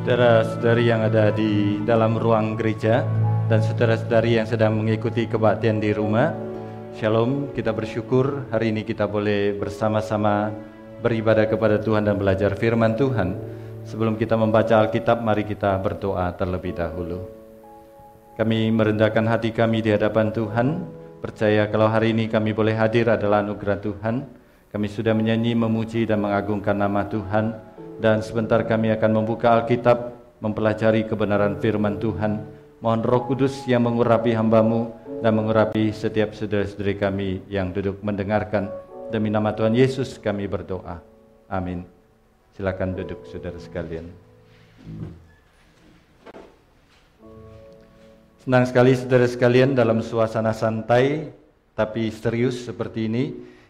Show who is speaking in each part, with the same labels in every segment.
Speaker 1: saudara-saudari yang ada di dalam ruang gereja dan saudara-saudari yang sedang mengikuti kebaktian di rumah. Shalom, kita bersyukur hari ini kita boleh bersama-sama beribadah kepada Tuhan dan belajar firman Tuhan. Sebelum kita membaca Alkitab, mari kita berdoa terlebih dahulu. Kami merendahkan hati kami di hadapan Tuhan, percaya kalau hari ini kami boleh hadir adalah anugerah Tuhan. Kami sudah menyanyi, memuji dan mengagungkan nama Tuhan dan sebentar kami akan membuka Alkitab, mempelajari kebenaran firman Tuhan. Mohon roh kudus yang mengurapi hambamu dan mengurapi setiap saudara-saudari kami yang duduk mendengarkan. Demi nama Tuhan Yesus kami berdoa. Amin. Silakan duduk saudara sekalian. Senang sekali saudara sekalian dalam suasana santai tapi serius seperti ini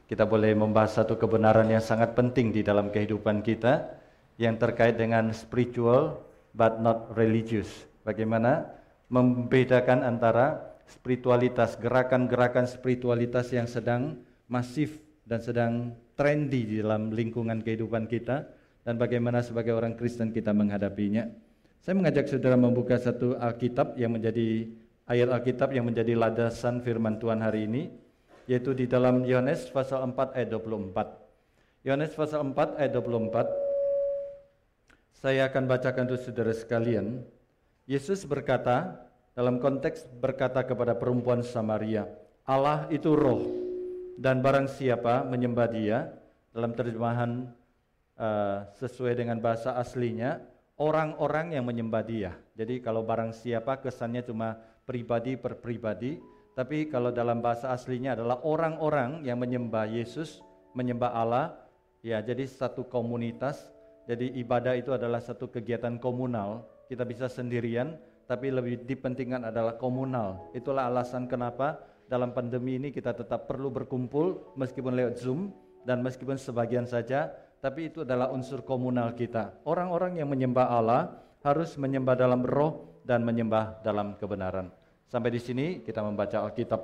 Speaker 1: kita boleh membahas satu kebenaran yang sangat penting di dalam kehidupan kita yang terkait dengan spiritual but not religious. Bagaimana membedakan antara spiritualitas, gerakan-gerakan spiritualitas yang sedang masif dan sedang trendy di dalam lingkungan kehidupan kita dan bagaimana sebagai orang Kristen kita menghadapinya. Saya mengajak saudara membuka satu Alkitab yang menjadi ayat Alkitab yang menjadi ladasan firman Tuhan hari ini yaitu di dalam Yohanes pasal 4 ayat 24. Yohanes pasal 4 ayat 24 saya akan bacakan untuk saudara sekalian. Yesus berkata, dalam konteks berkata kepada perempuan Samaria, Allah itu roh, dan barang siapa menyembah dia, dalam terjemahan uh, sesuai dengan bahasa aslinya, orang-orang yang menyembah dia. Jadi kalau barang siapa kesannya cuma pribadi per pribadi, tapi kalau dalam bahasa aslinya adalah orang-orang yang menyembah Yesus, menyembah Allah, ya jadi satu komunitas jadi ibadah itu adalah satu kegiatan komunal. Kita bisa sendirian, tapi lebih dipentingkan adalah komunal. Itulah alasan kenapa dalam pandemi ini kita tetap perlu berkumpul meskipun lewat Zoom dan meskipun sebagian saja, tapi itu adalah unsur komunal kita. Orang-orang yang menyembah Allah harus menyembah dalam roh dan menyembah dalam kebenaran. Sampai di sini kita membaca Alkitab.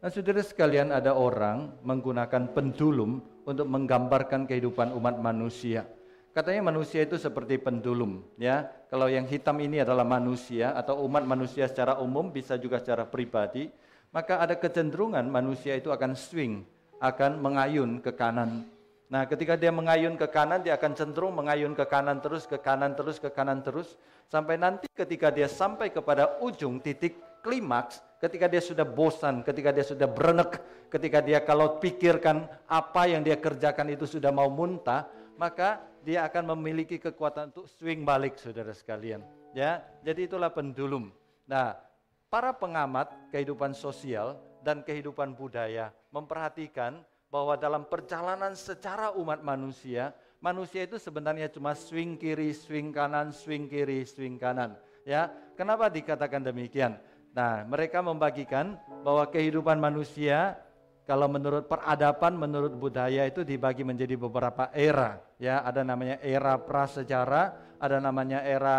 Speaker 1: Nah, saudara sekalian, ada orang menggunakan pendulum untuk menggambarkan kehidupan umat manusia. Katanya manusia itu seperti pendulum, ya. Kalau yang hitam ini adalah manusia atau umat manusia secara umum bisa juga secara pribadi, maka ada kecenderungan manusia itu akan swing, akan mengayun ke kanan. Nah, ketika dia mengayun ke kanan, dia akan cenderung mengayun ke kanan terus, ke kanan terus, ke kanan terus, sampai nanti ketika dia sampai kepada ujung titik klimaks, ketika dia sudah bosan, ketika dia sudah berenek, ketika dia kalau pikirkan apa yang dia kerjakan itu sudah mau muntah, maka dia akan memiliki kekuatan untuk swing balik saudara sekalian. Ya, jadi itulah pendulum. Nah, para pengamat kehidupan sosial dan kehidupan budaya memperhatikan bahwa dalam perjalanan secara umat manusia, manusia itu sebenarnya cuma swing kiri, swing kanan, swing kiri, swing kanan. Ya, kenapa dikatakan demikian? Nah, mereka membagikan bahwa kehidupan manusia kalau menurut peradaban, menurut budaya itu dibagi menjadi beberapa era. Ya, ada namanya era prasejarah, ada namanya era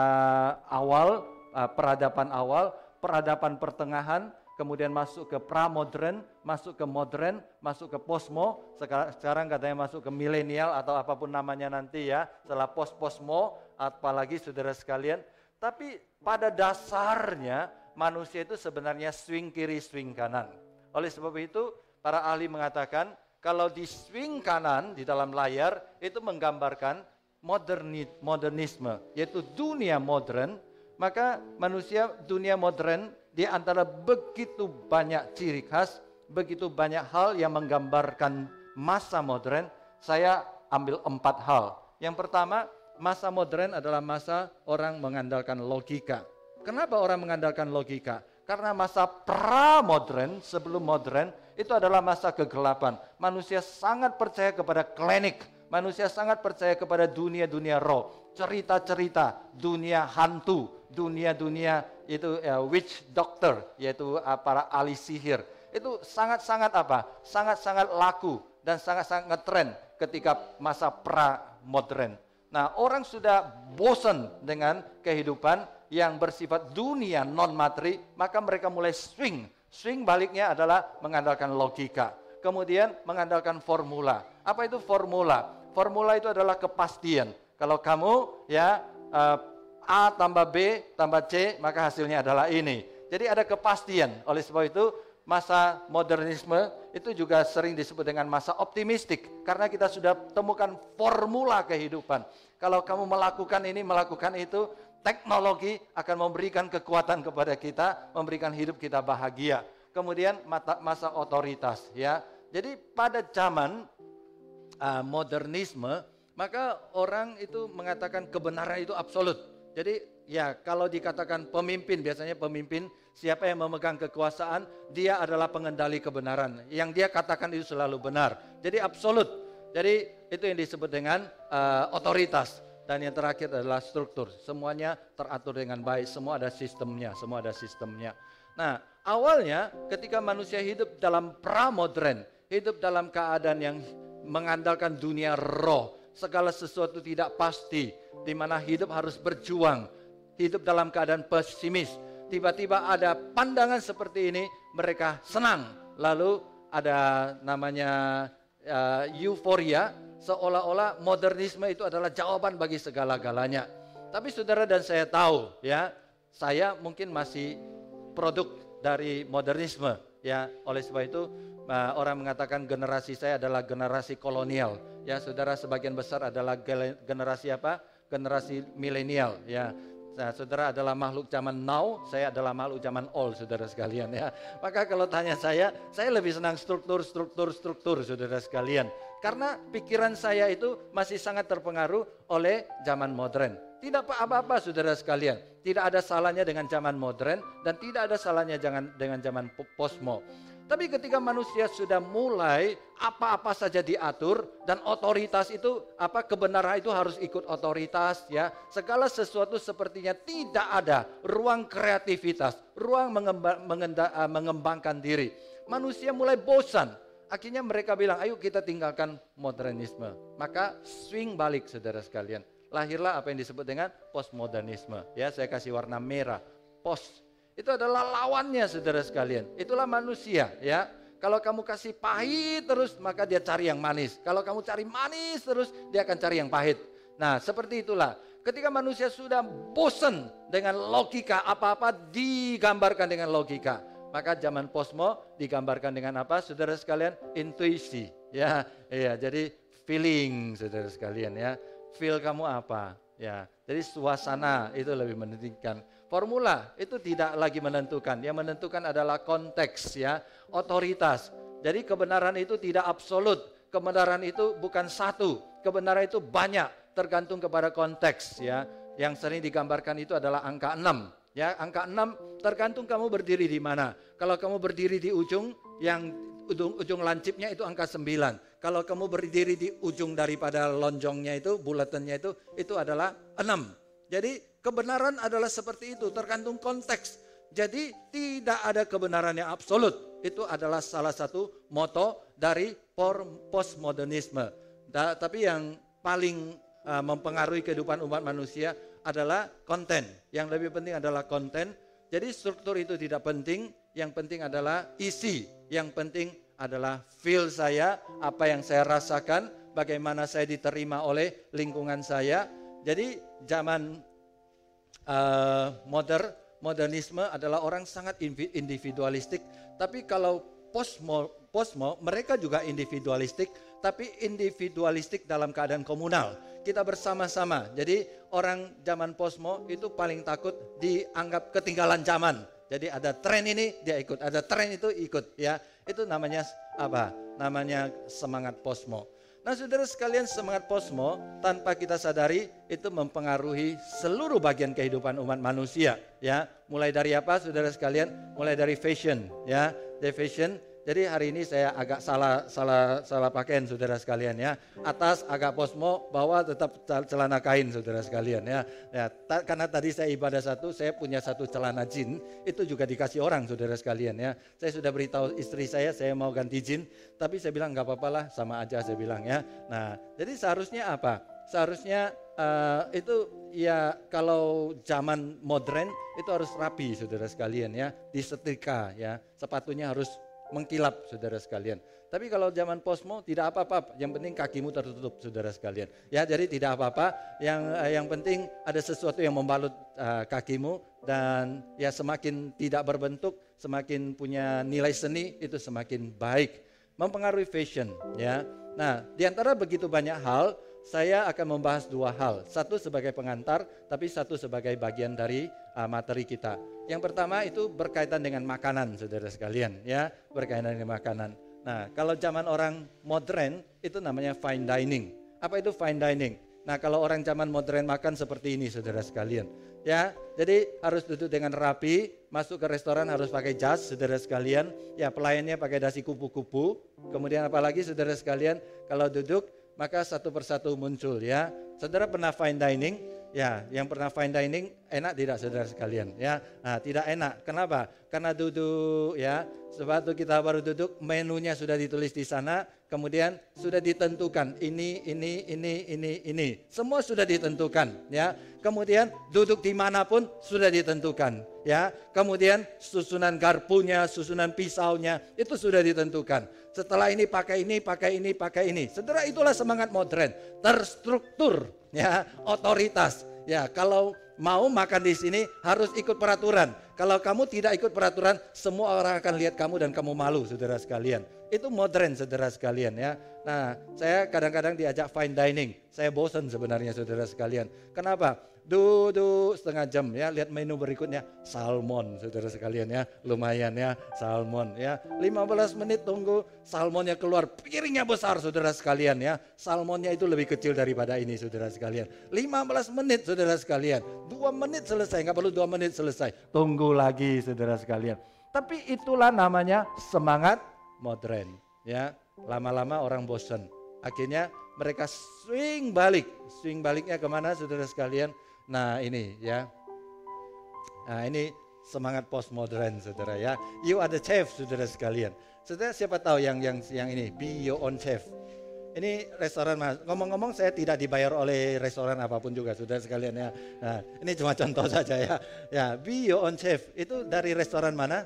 Speaker 1: awal, uh, peradaban awal, peradaban pertengahan, kemudian masuk ke pramodern, masuk ke modern, masuk ke posmo, sekarang, sekarang katanya masuk ke milenial atau apa pun namanya nanti ya, setelah pos-posmo, apalagi saudara sekalian. Tapi pada dasarnya manusia itu sebenarnya swing kiri, swing kanan. Oleh sebab itu, Para ahli mengatakan kalau di swing kanan di dalam layar itu menggambarkan moderni, modernisme, yaitu dunia modern, maka manusia dunia modern di antara begitu banyak ciri khas, begitu banyak hal yang menggambarkan masa modern, saya ambil empat hal. Yang pertama, masa modern adalah masa orang mengandalkan logika. Kenapa orang mengandalkan logika? Karena masa pra-modern, sebelum modern, itu adalah masa kegelapan. Manusia sangat percaya kepada klinik. Manusia sangat percaya kepada dunia-dunia roh. Cerita-cerita, dunia hantu, dunia-dunia itu ya, witch doctor, yaitu uh, para ahli sihir. Itu sangat-sangat apa? Sangat-sangat laku dan sangat-sangat ngetren ketika masa pra-modern. Nah, orang sudah bosan dengan kehidupan yang bersifat dunia non materi, maka mereka mulai swing. Swing baliknya adalah mengandalkan logika. Kemudian mengandalkan formula. Apa itu formula? Formula itu adalah kepastian. Kalau kamu ya uh, A tambah B tambah C, maka hasilnya adalah ini. Jadi ada kepastian. Oleh sebab itu, masa modernisme itu juga sering disebut dengan masa optimistik. Karena kita sudah temukan formula kehidupan. Kalau kamu melakukan ini, melakukan itu, teknologi akan memberikan kekuatan kepada kita, memberikan hidup kita bahagia. Kemudian masa otoritas ya. Jadi pada zaman uh, modernisme, maka orang itu mengatakan kebenaran itu absolut. Jadi ya kalau dikatakan pemimpin, biasanya pemimpin siapa yang memegang kekuasaan, dia adalah pengendali kebenaran. Yang dia katakan itu selalu benar. Jadi absolut. Jadi itu yang disebut dengan uh, otoritas. Dan yang terakhir adalah struktur. Semuanya teratur dengan baik, semua ada sistemnya, semua ada sistemnya. Nah, awalnya ketika manusia hidup dalam pra-modern, hidup dalam keadaan yang mengandalkan dunia roh, segala sesuatu tidak pasti, di mana hidup harus berjuang, hidup dalam keadaan pesimis. Tiba-tiba ada pandangan seperti ini, mereka senang. Lalu ada namanya uh, euforia, seolah-olah modernisme itu adalah jawaban bagi segala-galanya. Tapi saudara dan saya tahu, ya, saya mungkin masih produk dari modernisme, ya. Oleh sebab itu orang mengatakan generasi saya adalah generasi kolonial. Ya, saudara sebagian besar adalah generasi apa? Generasi milenial. Ya, Nah, saudara adalah makhluk zaman now, saya adalah makhluk zaman old, saudara sekalian ya. Maka kalau tanya saya, saya lebih senang struktur, struktur, struktur, saudara sekalian. Karena pikiran saya itu masih sangat terpengaruh oleh zaman modern. Tidak apa-apa, saudara sekalian. Tidak ada salahnya dengan zaman modern dan tidak ada salahnya dengan zaman posmo. Tapi ketika manusia sudah mulai apa-apa saja diatur dan otoritas itu apa kebenaran itu harus ikut otoritas ya. Segala sesuatu sepertinya tidak ada ruang kreativitas, ruang mengembangkan diri. Manusia mulai bosan. Akhirnya mereka bilang, ayo kita tinggalkan modernisme. Maka swing balik saudara sekalian. Lahirlah apa yang disebut dengan postmodernisme. Ya, saya kasih warna merah. Post itu adalah lawannya saudara sekalian. Itulah manusia ya. Kalau kamu kasih pahit terus maka dia cari yang manis. Kalau kamu cari manis terus dia akan cari yang pahit. Nah seperti itulah. Ketika manusia sudah bosan dengan logika apa-apa digambarkan dengan logika. Maka zaman posmo digambarkan dengan apa saudara sekalian? Intuisi. Ya, iya. Jadi feeling saudara sekalian ya. Feel kamu apa? Ya, jadi suasana itu lebih menentukan. Formula itu tidak lagi menentukan. Yang menentukan adalah konteks ya, otoritas. Jadi kebenaran itu tidak absolut. Kebenaran itu bukan satu. Kebenaran itu banyak, tergantung kepada konteks ya. Yang sering digambarkan itu adalah angka 6. Ya, angka 6 tergantung kamu berdiri di mana. Kalau kamu berdiri di ujung yang ujung, ujung lancipnya itu angka 9. Kalau kamu berdiri di ujung daripada lonjongnya itu, bulatannya itu, itu adalah 6. Jadi kebenaran adalah seperti itu, tergantung konteks. Jadi tidak ada kebenaran yang absolut. Itu adalah salah satu moto dari postmodernisme. Da, tapi yang paling uh, mempengaruhi kehidupan umat manusia adalah konten. Yang lebih penting adalah konten. Jadi struktur itu tidak penting, yang penting adalah isi, yang penting adalah feel saya, apa yang saya rasakan, bagaimana saya diterima oleh lingkungan saya. Jadi zaman uh, modern, modernisme adalah orang sangat individualistik, tapi kalau posmo, posmo mereka juga individualistik, tapi individualistik dalam keadaan komunal. Kita bersama-sama. Jadi orang zaman posmo itu paling takut dianggap ketinggalan zaman jadi ada tren ini dia ikut, ada tren itu ikut ya. Itu namanya apa? Namanya semangat posmo. Nah saudara sekalian semangat posmo tanpa kita sadari itu mempengaruhi seluruh bagian kehidupan umat manusia ya. Mulai dari apa saudara sekalian? Mulai dari fashion ya. Dari fashion jadi hari ini saya agak salah salah salah pakaian saudara sekalian ya. Atas agak posmo, bawah tetap celana kain saudara sekalian ya. Ya, ta karena tadi saya ibadah satu, saya punya satu celana jin, itu juga dikasih orang saudara sekalian ya. Saya sudah beritahu istri saya saya mau ganti jin, tapi saya bilang nggak apa-apa lah, sama aja saya bilang ya. Nah, jadi seharusnya apa? Seharusnya uh, itu ya kalau zaman modern itu harus rapi saudara sekalian ya, disetrika ya. Sepatunya harus mengkilap saudara sekalian. Tapi kalau zaman posmo tidak apa-apa, yang penting kakimu tertutup, saudara sekalian. Ya, jadi tidak apa-apa. Yang uh, yang penting ada sesuatu yang membalut uh, kakimu dan ya semakin tidak berbentuk, semakin punya nilai seni itu semakin baik. Mempengaruhi fashion, ya. Nah, di antara begitu banyak hal, saya akan membahas dua hal. Satu sebagai pengantar, tapi satu sebagai bagian dari uh, materi kita. Yang pertama itu berkaitan dengan makanan, saudara sekalian, ya, berkaitan dengan makanan. Nah, kalau zaman orang modern itu namanya fine dining. Apa itu fine dining? Nah, kalau orang zaman modern makan seperti ini, saudara sekalian. Ya, jadi harus duduk dengan rapi, masuk ke restoran harus pakai jas, saudara sekalian. Ya, pelayannya pakai dasi kupu-kupu. Kemudian apalagi saudara sekalian, kalau duduk maka satu persatu muncul ya. Saudara pernah fine dining? Ya, yang pernah fine dining enak tidak saudara sekalian? Ya, nah, tidak enak. Kenapa? Karena duduk ya. Sebab kita baru duduk, menunya sudah ditulis di sana, kemudian sudah ditentukan ini, ini, ini, ini, ini. Semua sudah ditentukan ya. Kemudian duduk di mana pun sudah ditentukan ya. Kemudian susunan garpunya, susunan pisaunya itu sudah ditentukan. Setelah ini pakai ini, pakai ini, pakai ini. Saudara itulah semangat modern, terstruktur ya, otoritas. Ya, kalau mau makan di sini harus ikut peraturan. Kalau kamu tidak ikut peraturan, semua orang akan lihat kamu dan kamu malu, saudara sekalian. Itu modern, saudara sekalian ya. Nah, saya kadang-kadang diajak fine dining. Saya bosan sebenarnya, saudara sekalian. Kenapa? Duduk setengah jam ya, lihat menu berikutnya salmon, saudara sekalian ya. Lumayan ya, salmon ya. 15 menit tunggu salmonnya keluar, piringnya besar, saudara sekalian ya. Salmonnya itu lebih kecil daripada ini, saudara sekalian. 15 menit, saudara sekalian. Dua menit selesai, nggak perlu dua menit selesai. Tunggu lagi saudara sekalian. Tapi itulah namanya semangat modern. Ya, lama-lama orang bosan. Akhirnya mereka swing balik. Swing baliknya ke mana saudara sekalian? Nah ini ya. Nah ini semangat postmodern saudara ya. You are the chef saudara sekalian. Saudara siapa tahu yang yang yang ini be your own chef. Ini restoran mas. Ngomong-ngomong saya tidak dibayar oleh restoran apa pun juga sudah sekalian ya. Nah, ini cuma contoh saja ya. Ya, be your own chef. Itu dari restoran mana?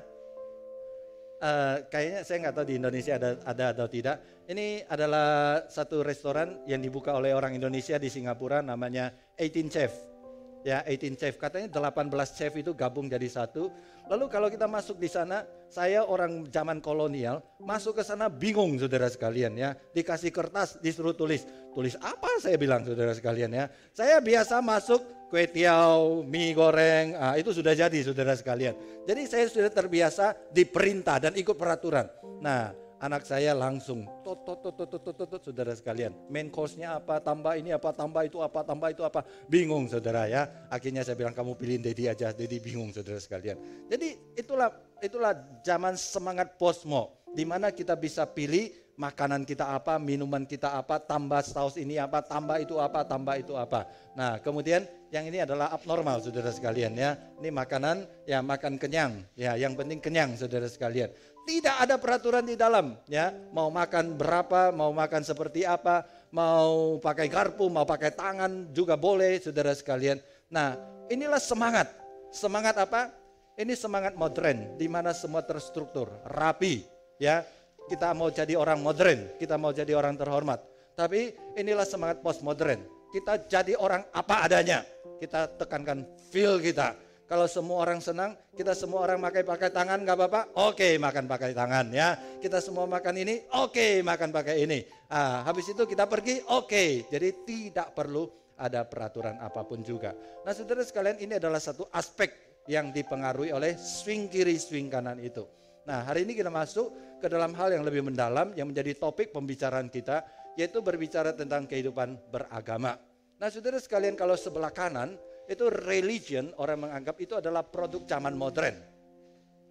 Speaker 1: Uh, kayaknya saya nggak tahu di Indonesia ada ada atau tidak. Ini adalah satu restoran yang dibuka oleh orang Indonesia di Singapura namanya 18 Chef ya 18 chef. Katanya 18 chef itu gabung jadi satu. Lalu kalau kita masuk di sana, saya orang zaman kolonial, masuk ke sana bingung saudara sekalian ya. Dikasih kertas, disuruh tulis. Tulis apa saya bilang saudara sekalian ya. Saya biasa masuk kue tiaw, mie goreng, ah, itu sudah jadi saudara sekalian. Jadi saya sudah terbiasa diperintah dan ikut peraturan. Nah anak saya langsung tot tot tot tot tot tot, tot saudara sekalian. Main course-nya apa, tambah ini apa, tambah itu apa, tambah itu apa. Bingung saudara ya. Akhirnya saya bilang kamu pilih Dedi aja, Dedi bingung saudara sekalian. Jadi itulah itulah zaman semangat posmo di mana kita bisa pilih makanan kita apa, minuman kita apa, tambah saus ini apa, tambah itu apa, tambah itu apa. Nah, kemudian yang ini adalah abnormal saudara sekalian ya. Ini makanan ya makan kenyang, ya yang penting kenyang saudara sekalian. Tidak ada peraturan di dalam ya. Mau makan berapa, mau makan seperti apa, mau pakai garpu, mau pakai tangan juga boleh saudara sekalian. Nah, inilah semangat. Semangat apa? Ini semangat modern di mana semua terstruktur, rapi, ya kita mau jadi orang modern, kita mau jadi orang terhormat. Tapi inilah semangat postmodern. Kita jadi orang apa adanya. Kita tekankan feel kita. Kalau semua orang senang, kita semua orang pakai pakai tangan nggak apa-apa? Oke, makan pakai tangan ya. Kita semua makan ini, oke, makan pakai ini. Ah, habis itu kita pergi, oke. Jadi tidak perlu ada peraturan apa pun juga. Nah, saudara sekalian, ini adalah satu aspek yang dipengaruhi oleh swing kiri, swing kanan itu. Nah, hari ini kita masuk ke dalam hal yang lebih mendalam yang menjadi topik pembicaraan kita, yaitu berbicara tentang kehidupan beragama. Nah, saudara sekalian, kalau sebelah kanan itu religion, orang menganggap itu adalah produk zaman modern.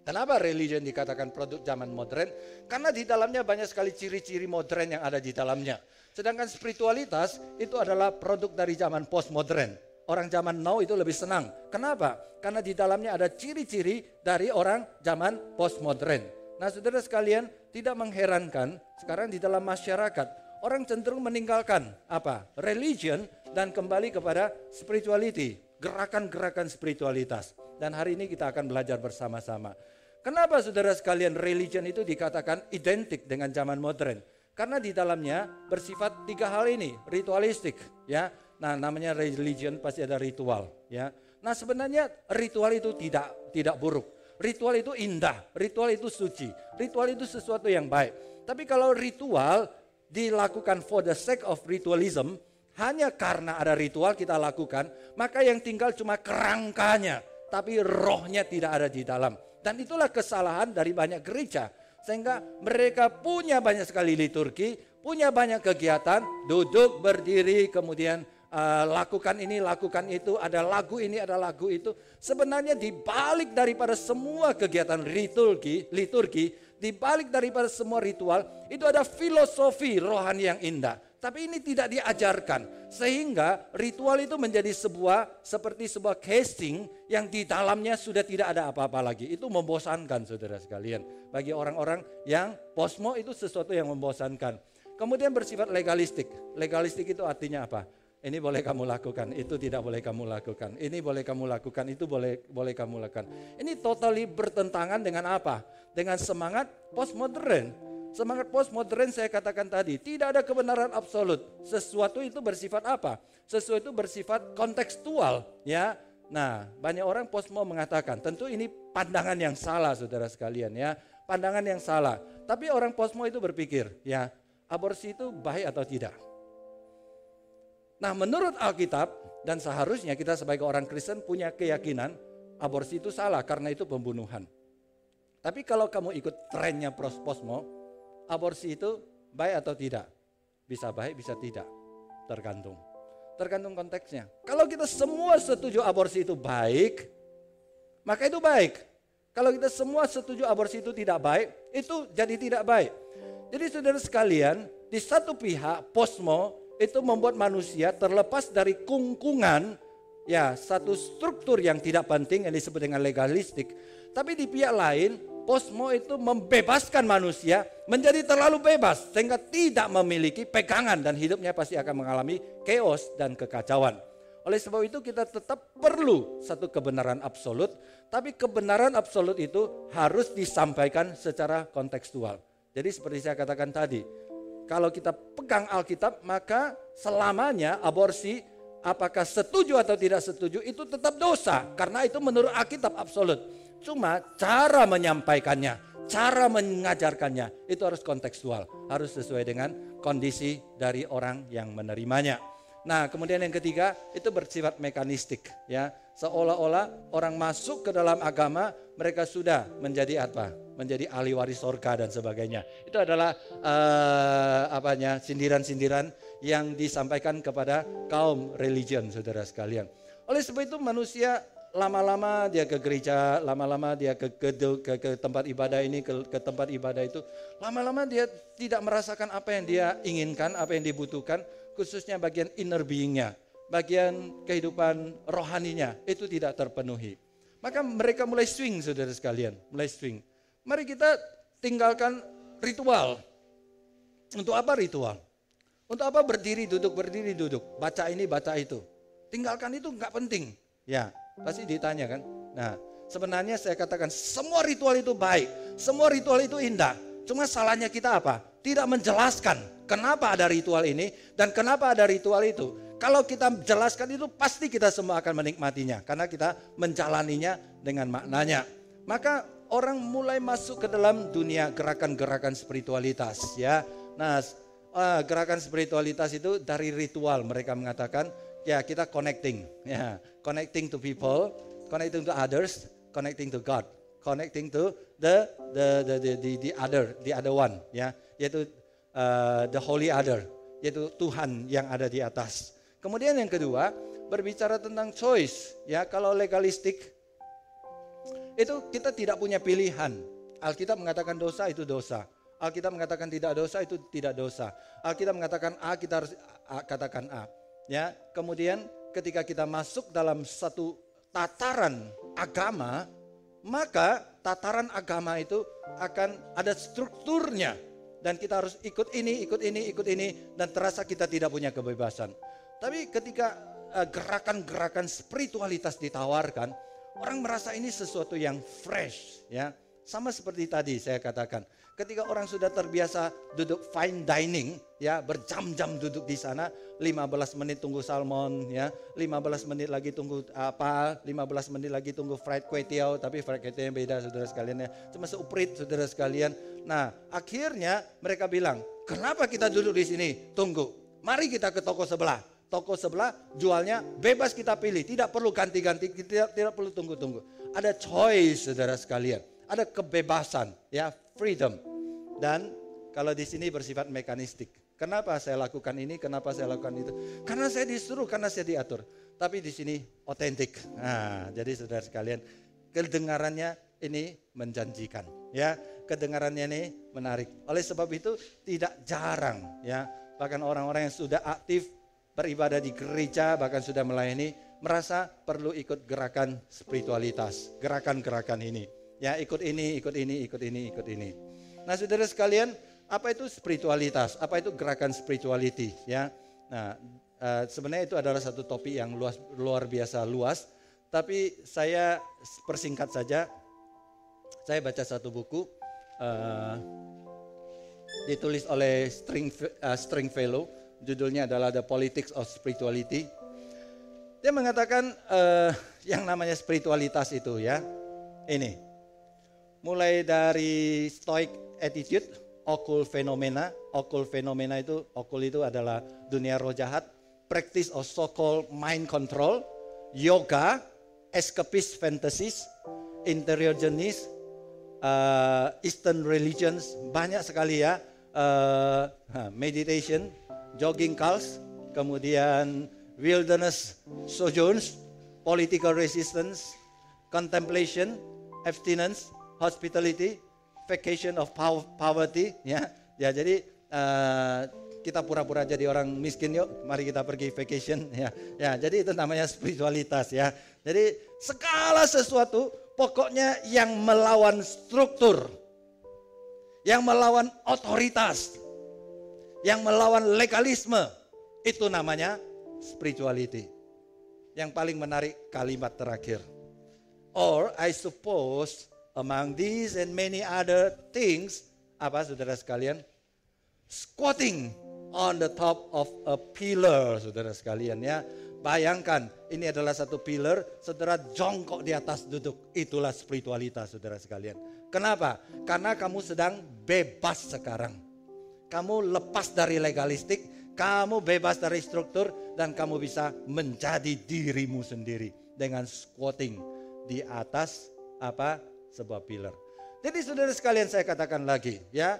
Speaker 1: Kenapa religion dikatakan produk zaman modern? Karena di dalamnya banyak sekali ciri-ciri modern yang ada di dalamnya. Sedangkan spiritualitas itu adalah produk dari zaman postmodern orang zaman now itu lebih senang. Kenapa? Karena di dalamnya ada ciri-ciri dari orang zaman postmodern. Nah saudara sekalian tidak mengherankan sekarang di dalam masyarakat orang cenderung meninggalkan apa? Religion dan kembali kepada spirituality, gerakan-gerakan spiritualitas. Dan hari ini kita akan belajar bersama-sama.
Speaker 2: Kenapa saudara sekalian religion itu dikatakan identik dengan zaman modern? Karena di dalamnya bersifat tiga hal ini, ritualistik, ya. Nah, namanya religion pasti ada ritual, ya. Nah, sebenarnya ritual itu tidak tidak buruk. Ritual itu indah, ritual itu suci, ritual itu sesuatu yang baik. Tapi kalau ritual dilakukan for the sake of ritualism, hanya karena ada ritual kita lakukan, maka yang tinggal cuma kerangkanya, tapi rohnya tidak ada di dalam. Dan itulah kesalahan dari banyak gereja. Sehingga mereka punya banyak sekali liturgi, punya banyak kegiatan, duduk, berdiri, kemudian uh, lakukan ini, lakukan itu, ada lagu ini, ada lagu itu. Sebenarnya dibalik daripada semua kegiatan liturgi, liturgi, dibalik daripada semua ritual, itu ada filosofi rohani yang indah. Tapi ini tidak diajarkan. Sehingga ritual itu menjadi sebuah seperti sebuah casing yang di dalamnya sudah tidak ada apa-apa lagi. Itu membosankan saudara sekalian. Bagi orang-orang yang posmo itu sesuatu yang membosankan. Kemudian bersifat legalistik. Legalistik itu artinya apa? Ini boleh kamu lakukan, itu tidak boleh kamu lakukan. Ini boleh kamu lakukan, itu boleh boleh kamu lakukan. Ini totally bertentangan dengan apa? Dengan semangat postmodern Semangat postmodern saya katakan tadi, tidak ada kebenaran absolut. Sesuatu itu bersifat apa? Sesuatu itu bersifat kontekstual, ya. Nah, banyak orang postmo mengatakan, tentu ini pandangan yang salah Saudara sekalian ya. Pandangan yang salah. Tapi orang postmo itu berpikir, ya, aborsi itu baik atau tidak? Nah, menurut Alkitab dan seharusnya kita sebagai orang Kristen punya keyakinan aborsi itu salah karena itu pembunuhan. Tapi kalau kamu ikut trennya postmo, aborsi itu baik atau tidak? Bisa baik, bisa tidak. Tergantung. Tergantung konteksnya. Kalau kita semua setuju aborsi itu baik, maka itu baik. Kalau kita semua setuju aborsi itu tidak baik, itu jadi tidak baik. Jadi saudara sekalian, di satu pihak posmo itu membuat manusia terlepas dari kungkungan ya satu struktur yang tidak penting yang disebut dengan legalistik. Tapi di pihak lain Posmo itu membebaskan manusia menjadi terlalu bebas sehingga tidak memiliki pegangan dan hidupnya pasti akan mengalami chaos dan kekacauan. Oleh sebab itu kita tetap perlu satu kebenaran absolut, tapi kebenaran absolut itu harus disampaikan secara kontekstual. Jadi seperti saya katakan tadi, kalau kita pegang Alkitab maka selamanya aborsi apakah setuju atau tidak setuju itu tetap dosa karena itu menurut Alkitab absolut. Cuma cara menyampaikannya, cara mengajarkannya itu harus kontekstual, harus sesuai dengan kondisi dari orang yang menerimanya. Nah, kemudian yang ketiga itu bersifat mekanistik ya. Seolah-olah orang masuk ke dalam agama mereka sudah menjadi apa? Menjadi ahli waris surga dan sebagainya. Itu adalah uh, apanya? sindiran-sindiran yang disampaikan kepada kaum religion Saudara sekalian. Oleh sebab itu manusia lama-lama dia ke gereja, lama-lama dia ke, ke, ke, ke tempat ibadah ini, ke, ke tempat ibadah itu, lama-lama dia tidak merasakan apa yang dia inginkan, apa yang dibutuhkan, khususnya bagian inner beingnya, bagian kehidupan rohaninya, itu tidak terpenuhi. Maka mereka mulai swing saudara sekalian, mulai swing. Mari kita tinggalkan ritual. Untuk apa ritual? Untuk apa berdiri, duduk, berdiri, duduk. Baca ini, baca itu. Tinggalkan itu nggak penting. Ya, Pasti ditanya kan? Nah, sebenarnya saya katakan semua ritual itu baik, semua ritual itu indah. Cuma salahnya kita apa? Tidak menjelaskan kenapa ada ritual ini dan kenapa ada ritual itu. Kalau kita jelaskan itu pasti kita semua akan menikmatinya karena kita menjalaninya dengan maknanya. Maka orang mulai masuk ke dalam dunia gerakan-gerakan spiritualitas ya. Nah, eh, gerakan spiritualitas itu dari ritual mereka mengatakan ya kita connecting, ya connecting to people, connecting to others, connecting to God, connecting to the the the the, the, the other, the other one, ya yaitu uh, the holy other, yaitu Tuhan yang ada di atas. Kemudian yang kedua berbicara tentang choice, ya kalau legalistik itu kita tidak punya pilihan. Alkitab mengatakan dosa itu dosa. Alkitab mengatakan tidak dosa itu tidak dosa. Alkitab mengatakan A kita harus A, katakan A. Ya, kemudian ketika kita masuk dalam satu tataran agama, maka tataran agama itu akan ada strukturnya dan kita harus ikut ini, ikut ini, ikut ini dan terasa kita tidak punya kebebasan. Tapi ketika eh, gerakan-gerakan spiritualitas ditawarkan, orang merasa ini sesuatu yang fresh, ya, Sama seperti tadi saya katakan, ketika orang sudah terbiasa duduk fine dining, ya berjam-jam duduk di sana, 15 menit tunggu salmon, ya 15 menit lagi tunggu apa, 15 menit lagi tunggu fried kue tiao, tapi fried kue tiao beda saudara sekalian ya, cuma seuprit saudara sekalian. Nah akhirnya mereka bilang, kenapa kita duduk di sini? Tunggu, mari kita ke toko sebelah toko sebelah jualnya bebas kita pilih, tidak perlu ganti-ganti, tidak tidak perlu tunggu-tunggu. Ada choice saudara sekalian, ada kebebasan ya, freedom. Dan kalau di sini bersifat mekanistik. Kenapa saya lakukan ini? Kenapa saya lakukan itu? Karena saya disuruh, karena saya diatur. Tapi di sini otentik. Nah, jadi saudara sekalian, kedengarannya ini menjanjikan, ya. Kedengarannya ini menarik. Oleh sebab itu tidak jarang, ya. Bahkan orang-orang yang sudah aktif beribadah di gereja, bahkan sudah melayani, merasa perlu ikut gerakan spiritualitas, gerakan-gerakan ini. Ya, ikut ini, ikut ini, ikut ini, ikut ini. Nah, saudara sekalian, apa itu spiritualitas? Apa itu gerakan spirituality? Ya, nah uh, sebenarnya itu adalah satu topik yang luas, luar biasa luas. Tapi saya persingkat saja. Saya baca satu buku uh, ditulis oleh String, uh, Stringfellow judulnya adalah The Politics of Spirituality. Dia mengatakan uh, yang namanya spiritualitas itu ya, ini. Mulai dari Stoic attitude, occult phenomena, occult phenomena itu, occult itu adalah dunia roh jahat, practice of so-called mind control, yoga, escapist fantasies, interior journeys, uh, Eastern religions, banyak sekali ya, uh, meditation, jogging cults, kemudian wilderness sojourns, political resistance, contemplation, abstinence, hospitality, vacation of poverty, ya. Ya, jadi uh, kita pura-pura jadi orang miskin yuk, mari kita pergi vacation ya. Ya, jadi itu namanya spiritualitas ya. Jadi segala sesuatu pokoknya yang melawan struktur, yang melawan otoritas, yang melawan legalisme. Itu namanya spirituality. Yang paling menarik kalimat terakhir. Or I suppose among these and many other things, apa saudara sekalian? Squatting on the top of a pillar, saudara sekalian ya. Bayangkan, ini adalah satu pillar, saudara jongkok di atas duduk. Itulah spiritualitas, saudara sekalian. Kenapa? Karena kamu sedang bebas sekarang kamu lepas dari legalistik, kamu bebas dari struktur dan kamu bisa menjadi dirimu sendiri dengan squatting di atas apa sebuah pilar. Jadi saudara sekalian saya katakan lagi ya,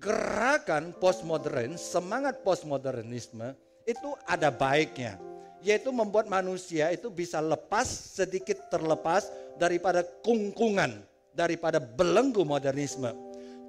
Speaker 2: gerakan postmodern, semangat postmodernisme itu ada baiknya, yaitu membuat manusia itu bisa lepas sedikit terlepas daripada kungkungan, daripada belenggu modernisme.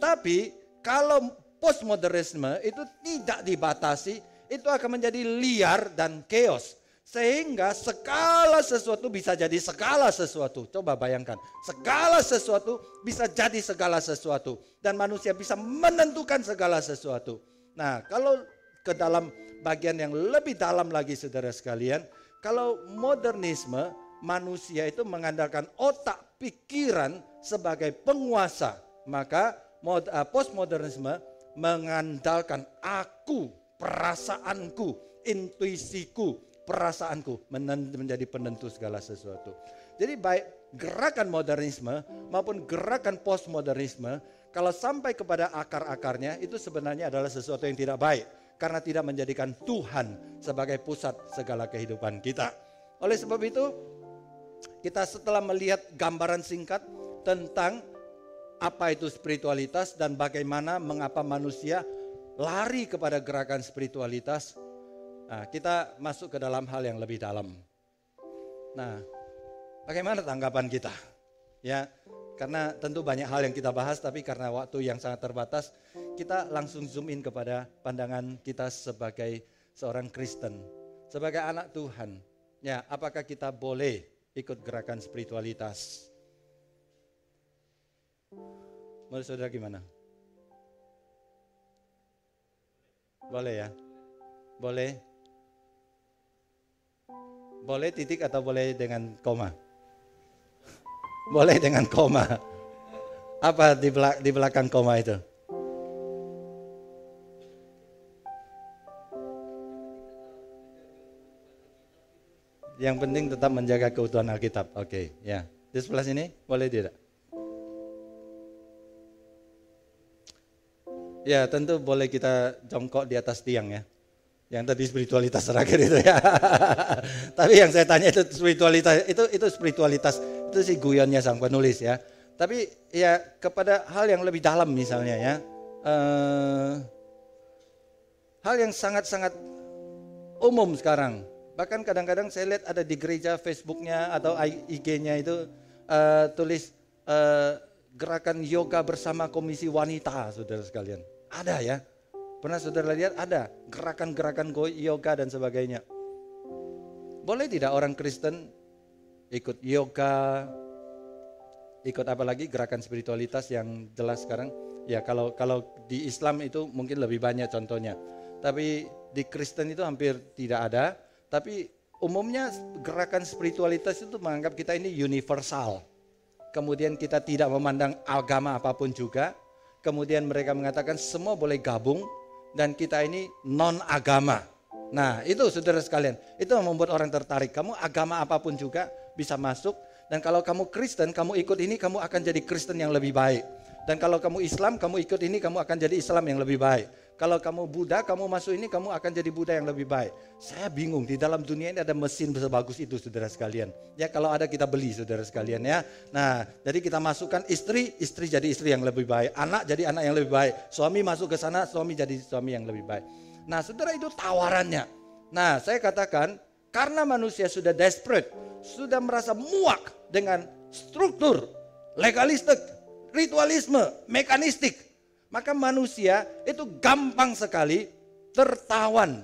Speaker 2: Tapi kalau postmodernisme itu tidak dibatasi, itu akan menjadi liar dan chaos. Sehingga segala sesuatu bisa jadi segala sesuatu. Coba bayangkan, segala sesuatu bisa jadi segala sesuatu. Dan manusia bisa menentukan segala sesuatu. Nah kalau ke dalam bagian yang lebih dalam lagi saudara sekalian. Kalau modernisme manusia itu mengandalkan otak pikiran sebagai penguasa. Maka eh, postmodernisme mengandalkan aku, perasaanku, intuisiku, perasaanku menjadi penentu segala sesuatu. Jadi baik gerakan modernisme maupun gerakan postmodernisme kalau sampai kepada akar-akarnya itu sebenarnya adalah sesuatu yang tidak baik karena tidak menjadikan Tuhan sebagai pusat segala kehidupan kita. Oleh sebab itu kita setelah melihat gambaran singkat tentang apa itu spiritualitas dan bagaimana mengapa manusia lari kepada gerakan spiritualitas. Nah, kita masuk ke dalam hal yang lebih dalam. Nah, bagaimana tanggapan kita? Ya, karena tentu banyak hal yang kita bahas tapi karena waktu yang sangat terbatas, kita langsung zoom in kepada pandangan kita sebagai seorang Kristen, sebagai anak Tuhan. Ya, apakah kita boleh ikut gerakan spiritualitas? Menurut saudara gimana? Boleh ya? Boleh? Boleh titik atau boleh dengan koma? Boleh dengan koma. Apa di, belak di belakang koma itu? Yang penting tetap menjaga keutuhan Alkitab. Oke, okay, ya. Di sebelah sini boleh tidak? Ya, tentu boleh kita jongkok di atas tiang ya. Yang tadi spiritualitas terakhir itu ya. Tapi yang saya tanya itu spiritualitas itu itu spiritualitas itu sih guyonnya sang penulis ya. Tapi ya kepada hal yang lebih dalam misalnya ya. Uh, hal yang sangat-sangat umum sekarang. Bahkan kadang-kadang saya lihat ada di gereja Facebooknya atau IG-nya itu uh, tulis uh, gerakan yoga bersama komisi wanita, saudara sekalian. Ada ya. Pernah saudara lihat ada gerakan-gerakan yoga dan sebagainya. Boleh tidak orang Kristen ikut yoga, ikut apa lagi gerakan spiritualitas yang jelas sekarang? Ya kalau kalau di Islam itu mungkin lebih banyak contohnya. Tapi di Kristen itu hampir tidak ada. Tapi umumnya gerakan spiritualitas itu menganggap kita ini universal. Kemudian kita tidak memandang agama apa pun juga. Kemudian mereka mengatakan semua boleh gabung dan kita ini non agama. Nah, itu saudara sekalian, itu membuat orang tertarik. Kamu agama apa pun juga bisa masuk dan kalau kamu Kristen, kamu ikut ini kamu akan jadi Kristen yang lebih baik. Dan kalau kamu Islam, kamu ikut ini kamu akan jadi Islam yang lebih baik. Kalau kamu Buddha, kamu masuk ini, kamu akan jadi Buddha yang lebih baik. Saya bingung, di dalam dunia ini ada mesin sebagus itu, saudara sekalian. Ya kalau ada kita beli, saudara sekalian ya. Nah, jadi kita masukkan istri, istri jadi istri yang lebih baik. Anak jadi anak yang lebih baik. Suami masuk ke sana, suami jadi suami yang lebih baik. Nah, saudara itu tawarannya. Nah, saya katakan, karena manusia sudah desperate, sudah merasa muak dengan struktur, legalistik, ritualisme, mekanistik, maka manusia itu gampang sekali tertawan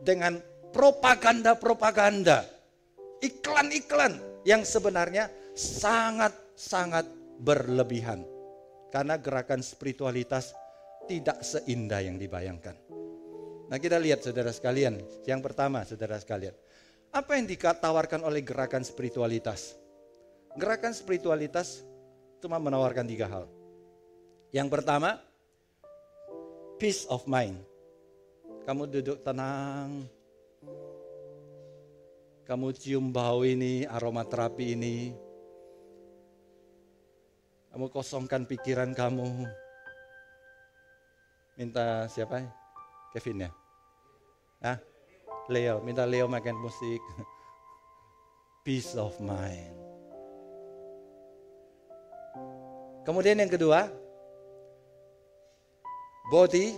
Speaker 2: dengan propaganda-propaganda, iklan-iklan yang sebenarnya sangat-sangat berlebihan. Karena gerakan spiritualitas tidak seindah yang dibayangkan. Nah kita lihat saudara sekalian, yang pertama saudara sekalian. Apa yang ditawarkan oleh gerakan spiritualitas? Gerakan spiritualitas cuma menawarkan tiga hal. Yang pertama, peace of mind. Kamu duduk tenang. Kamu cium bau ini, aroma terapi ini. Kamu kosongkan pikiran kamu. Minta siapa? Kevin ya? Hah? Leo, minta Leo makan musik. Peace of mind. Kemudian yang kedua, Body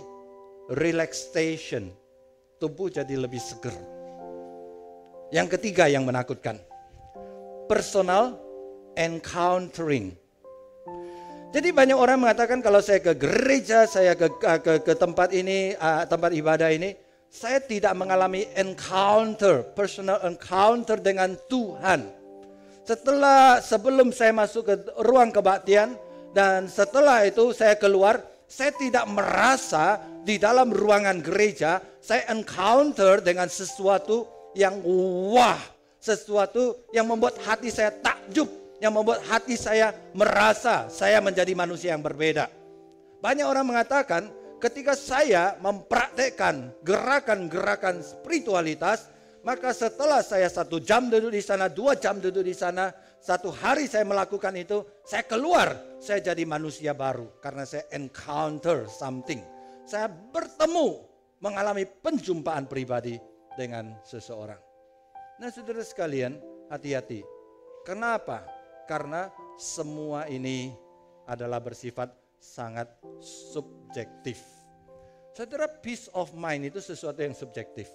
Speaker 2: relaxation. Tubuh jadi lebih seger. Yang ketiga yang menakutkan. Personal encountering. Jadi banyak orang mengatakan kalau saya ke gereja, saya ke ke, ke tempat ini, tempat ibadah ini, saya tidak mengalami encounter, personal encounter dengan Tuhan. Setelah sebelum saya masuk ke ruang kebaktian dan setelah itu saya keluar, saya tidak merasa di dalam ruangan gereja saya encounter dengan sesuatu yang wah, sesuatu yang membuat hati saya takjub, yang membuat hati saya merasa saya menjadi manusia yang berbeda. Banyak orang mengatakan ketika saya mempraktekkan gerakan-gerakan spiritualitas, maka setelah saya satu jam duduk di sana, dua jam duduk di sana, satu hari saya melakukan itu, saya keluar, saya jadi manusia baru karena saya encounter something. Saya bertemu, mengalami penjumpaan pribadi dengan seseorang. Nah, saudara sekalian, hati-hati. Kenapa? Karena semua ini adalah bersifat sangat subjektif. Saudara, peace of mind itu sesuatu yang subjektif.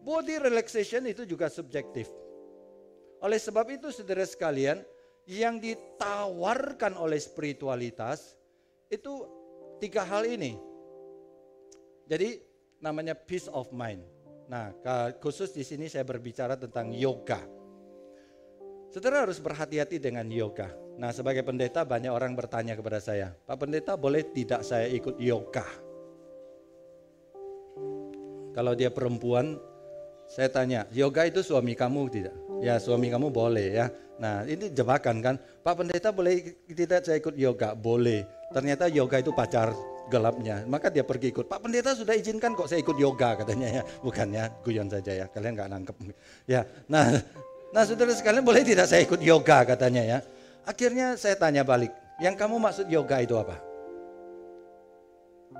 Speaker 2: Body relaxation itu juga subjektif. Oleh sebab itu saudara sekalian, yang ditawarkan oleh spiritualitas itu tiga hal ini. Jadi namanya peace of mind. Nah, khusus di sini saya berbicara tentang yoga. Saudara harus berhati-hati dengan yoga. Nah, sebagai pendeta banyak orang bertanya kepada saya, Pak Pendeta boleh tidak saya ikut yoga? Kalau dia perempuan, saya tanya, yoga itu suami kamu tidak? Ya suami kamu boleh ya. Nah ini jebakan kan. Pak pendeta boleh tidak saya ikut yoga? Boleh. Ternyata yoga itu pacar gelapnya. Maka dia pergi ikut. Pak pendeta sudah izinkan kok saya ikut yoga katanya ya. Bukannya guyon saja ya. Kalian nggak nangkep. Ya. Nah, nah saudara sekalian boleh tidak saya ikut yoga katanya ya. Akhirnya saya tanya balik. Yang kamu maksud yoga itu apa?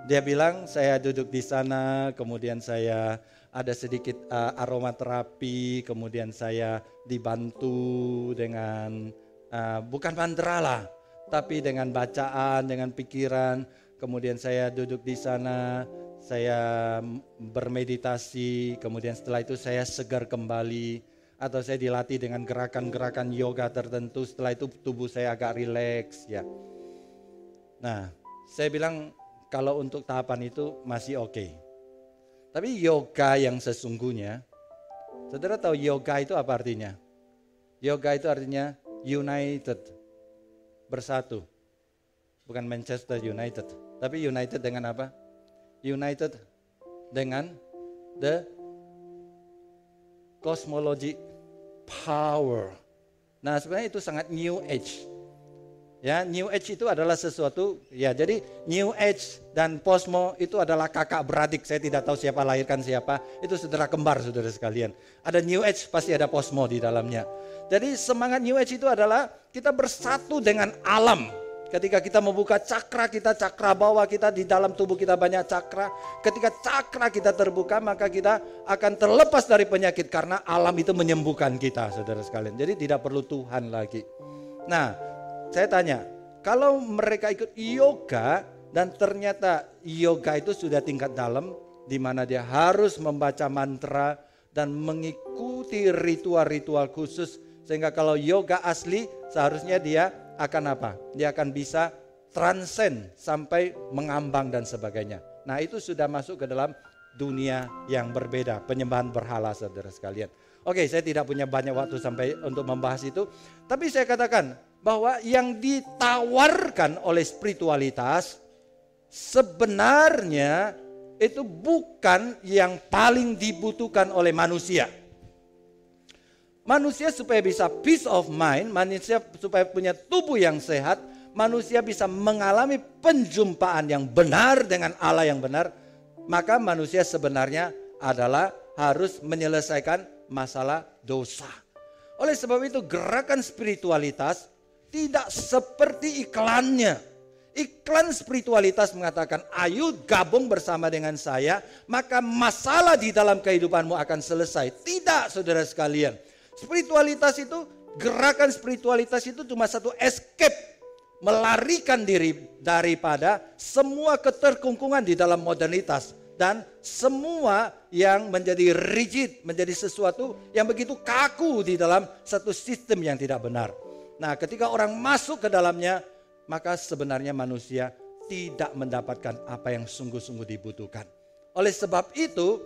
Speaker 2: Dia bilang saya duduk di sana, kemudian saya ada sedikit uh, aromaterapi, kemudian saya dibantu dengan uh, bukan mantra tapi dengan bacaan, dengan pikiran, kemudian saya duduk di sana, saya bermeditasi, kemudian setelah itu saya segar kembali, atau saya dilatih dengan gerakan-gerakan yoga tertentu, setelah itu tubuh saya agak rileks ya. Nah, saya bilang kalau untuk tahapan itu masih oke. Okay. Tapi yoga yang sesungguhnya, saudara tahu yoga itu apa artinya? Yoga itu artinya united, bersatu. Bukan Manchester United, tapi united dengan apa? United dengan the cosmology power. Nah sebenarnya itu sangat new age. Ya, New Age itu adalah sesuatu ya. Jadi New Age dan Posmo itu adalah kakak beradik. Saya tidak tahu siapa lahirkan siapa. Itu saudara kembar saudara sekalian. Ada New Age pasti ada Posmo di dalamnya. Jadi semangat New Age itu adalah kita bersatu dengan alam. Ketika kita membuka cakra kita, cakra bawah kita di dalam tubuh kita banyak cakra. Ketika cakra kita terbuka maka kita akan terlepas dari penyakit karena alam itu menyembuhkan kita saudara sekalian. Jadi tidak perlu Tuhan lagi. Nah, saya tanya, kalau mereka ikut yoga dan ternyata yoga itu sudah tingkat dalam di mana dia harus membaca mantra dan mengikuti ritual-ritual khusus sehingga kalau yoga asli seharusnya dia akan apa? Dia akan bisa transcend sampai mengambang dan sebagainya. Nah itu sudah masuk ke dalam dunia yang berbeda, penyembahan berhala saudara sekalian. Oke, saya tidak punya banyak waktu sampai untuk membahas itu, tapi saya katakan bahwa yang ditawarkan oleh spiritualitas sebenarnya itu bukan yang paling dibutuhkan oleh manusia. Manusia supaya bisa peace of mind, manusia supaya punya tubuh yang sehat, manusia bisa mengalami penjumpaan yang benar dengan Allah yang benar, maka manusia sebenarnya adalah harus menyelesaikan masalah dosa. Oleh sebab itu gerakan spiritualitas tidak seperti iklannya. Iklan spiritualitas mengatakan, ayo gabung bersama dengan saya, maka masalah di dalam kehidupanmu akan selesai. Tidak saudara sekalian. Spiritualitas itu, gerakan spiritualitas itu cuma satu escape. Melarikan diri daripada semua keterkungkungan di dalam modernitas. Dan semua yang menjadi rigid, menjadi sesuatu yang begitu kaku di dalam satu sistem yang tidak benar. Nah ketika orang masuk ke dalamnya, maka sebenarnya manusia tidak mendapatkan apa yang sungguh-sungguh dibutuhkan. Oleh sebab itu,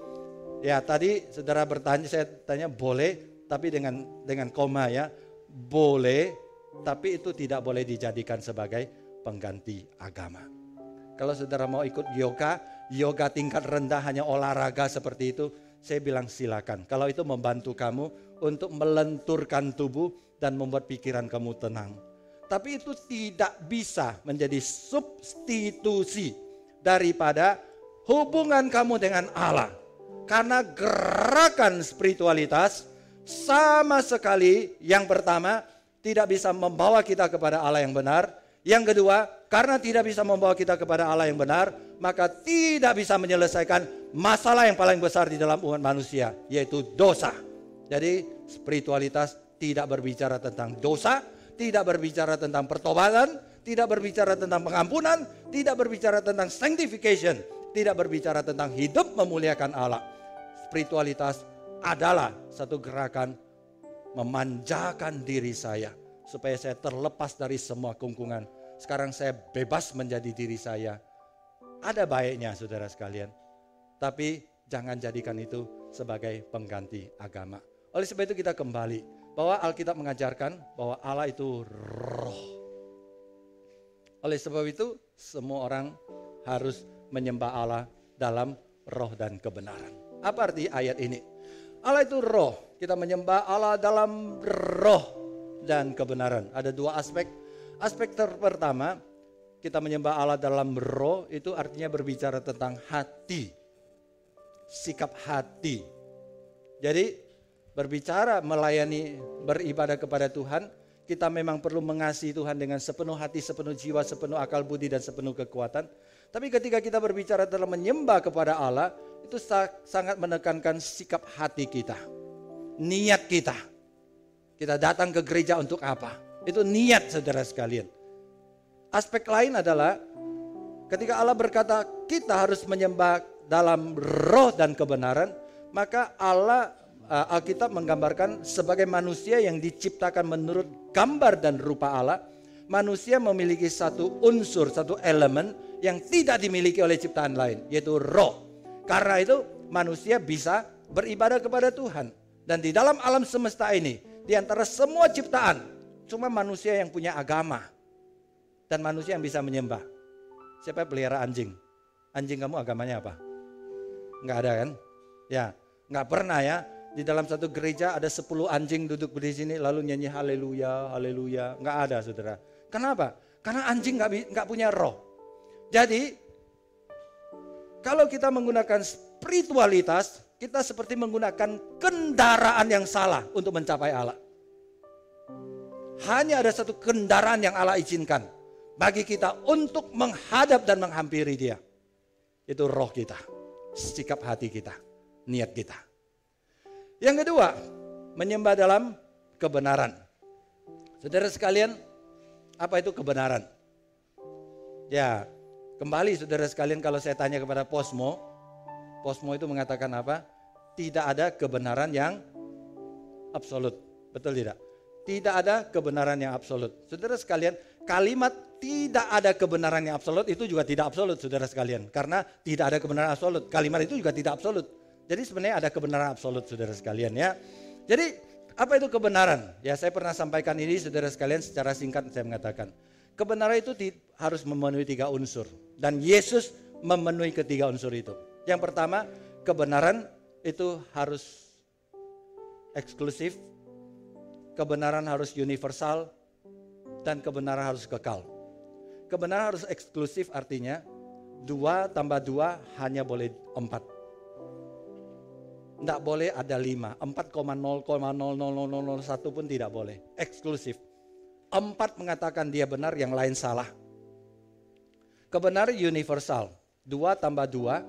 Speaker 2: ya tadi saudara bertanya, saya tanya boleh tapi dengan dengan koma ya. Boleh, tapi itu tidak boleh dijadikan sebagai pengganti agama. Kalau saudara mau ikut yoga, yoga tingkat rendah hanya olahraga seperti itu, saya bilang silakan. Kalau itu membantu kamu untuk melenturkan tubuh dan membuat pikiran kamu tenang. Tapi itu tidak bisa menjadi substitusi daripada hubungan kamu dengan Allah. Karena gerakan spiritualitas sama sekali yang pertama tidak bisa membawa kita kepada Allah yang benar. Yang kedua, karena tidak bisa membawa kita kepada Allah yang benar, maka tidak bisa menyelesaikan masalah yang paling besar di dalam umat manusia, yaitu dosa. Jadi spiritualitas tidak berbicara tentang dosa, tidak berbicara tentang pertobatan, tidak berbicara tentang pengampunan, tidak berbicara tentang sanctification, tidak berbicara tentang hidup memuliakan Allah. Spiritualitas adalah satu gerakan memanjakan diri saya supaya saya terlepas dari semua kungkungan. Sekarang saya bebas menjadi diri saya. Ada baiknya saudara sekalian. Tapi jangan jadikan itu sebagai pengganti agama. Oleh sebab itu kita kembali bahwa Alkitab mengajarkan bahwa Allah itu roh. Oleh sebab itu semua orang harus menyembah Allah dalam roh dan kebenaran. Apa arti ayat ini? Allah itu roh. Kita menyembah Allah dalam roh dan kebenaran. Ada dua aspek. Aspek pertama, kita menyembah Allah dalam roh itu artinya berbicara tentang hati. Sikap hati. Jadi berbicara melayani beribadah kepada Tuhan, kita memang perlu mengasihi Tuhan dengan sepenuh hati, sepenuh jiwa, sepenuh akal budi dan sepenuh kekuatan. Tapi ketika kita berbicara dalam menyembah kepada Allah, itu sangat menekankan sikap hati kita. Niat kita. Kita datang ke gereja untuk apa? Itu niat saudara sekalian. Aspek lain adalah ketika Allah berkata kita harus menyembah dalam roh dan kebenaran, maka Allah uh, Alkitab menggambarkan sebagai manusia yang diciptakan menurut gambar dan rupa Allah, manusia memiliki satu unsur, satu elemen yang tidak dimiliki oleh ciptaan lain, yaitu roh. Karena itu manusia bisa beribadah kepada Tuhan. Dan di dalam alam semesta ini, di antara semua ciptaan, cuma manusia yang punya agama dan manusia yang bisa menyembah. Siapa yang pelihara anjing? Anjing kamu agamanya apa? Enggak ada kan? Ya, enggak pernah ya. Di dalam satu gereja ada 10 anjing duduk di sini lalu nyanyi haleluya, haleluya. Enggak ada saudara. Kenapa? Karena anjing enggak, enggak punya roh. Jadi, kalau kita menggunakan spiritualitas, kita seperti menggunakan kendaraan yang salah untuk mencapai Allah. Hanya ada satu kendaraan yang Allah izinkan bagi kita untuk menghadap dan menghampiri dia. Itu roh kita, sikap hati kita, niat kita. Yang kedua, menyembah dalam kebenaran. Saudara sekalian, apa itu kebenaran? Ya, kembali saudara sekalian kalau saya tanya kepada Posmo, Posmo itu mengatakan apa? Tidak ada kebenaran yang absolut. Betul tidak? Tidak ada kebenaran yang absolut. Saudara sekalian, kalimat tidak ada kebenaran yang absolut itu juga tidak absolut saudara sekalian. Karena tidak ada kebenaran absolut. Kalimat itu juga tidak absolut. Jadi sebenarnya ada kebenaran absolut saudara sekalian ya. Jadi apa itu kebenaran? Ya saya pernah sampaikan ini saudara sekalian secara singkat saya mengatakan. Kebenaran itu harus memenuhi tiga unsur. Dan Yesus memenuhi ketiga unsur itu. Yang pertama kebenaran itu harus eksklusif kebenaran harus universal, dan kebenaran harus kekal. Kebenaran harus eksklusif artinya dua tambah dua hanya boleh empat. Tidak boleh ada lima, empat koma nol koma nol nol nol nol satu pun tidak boleh. Eksklusif. Empat mengatakan dia benar, yang lain salah. Kebenaran universal. Dua tambah dua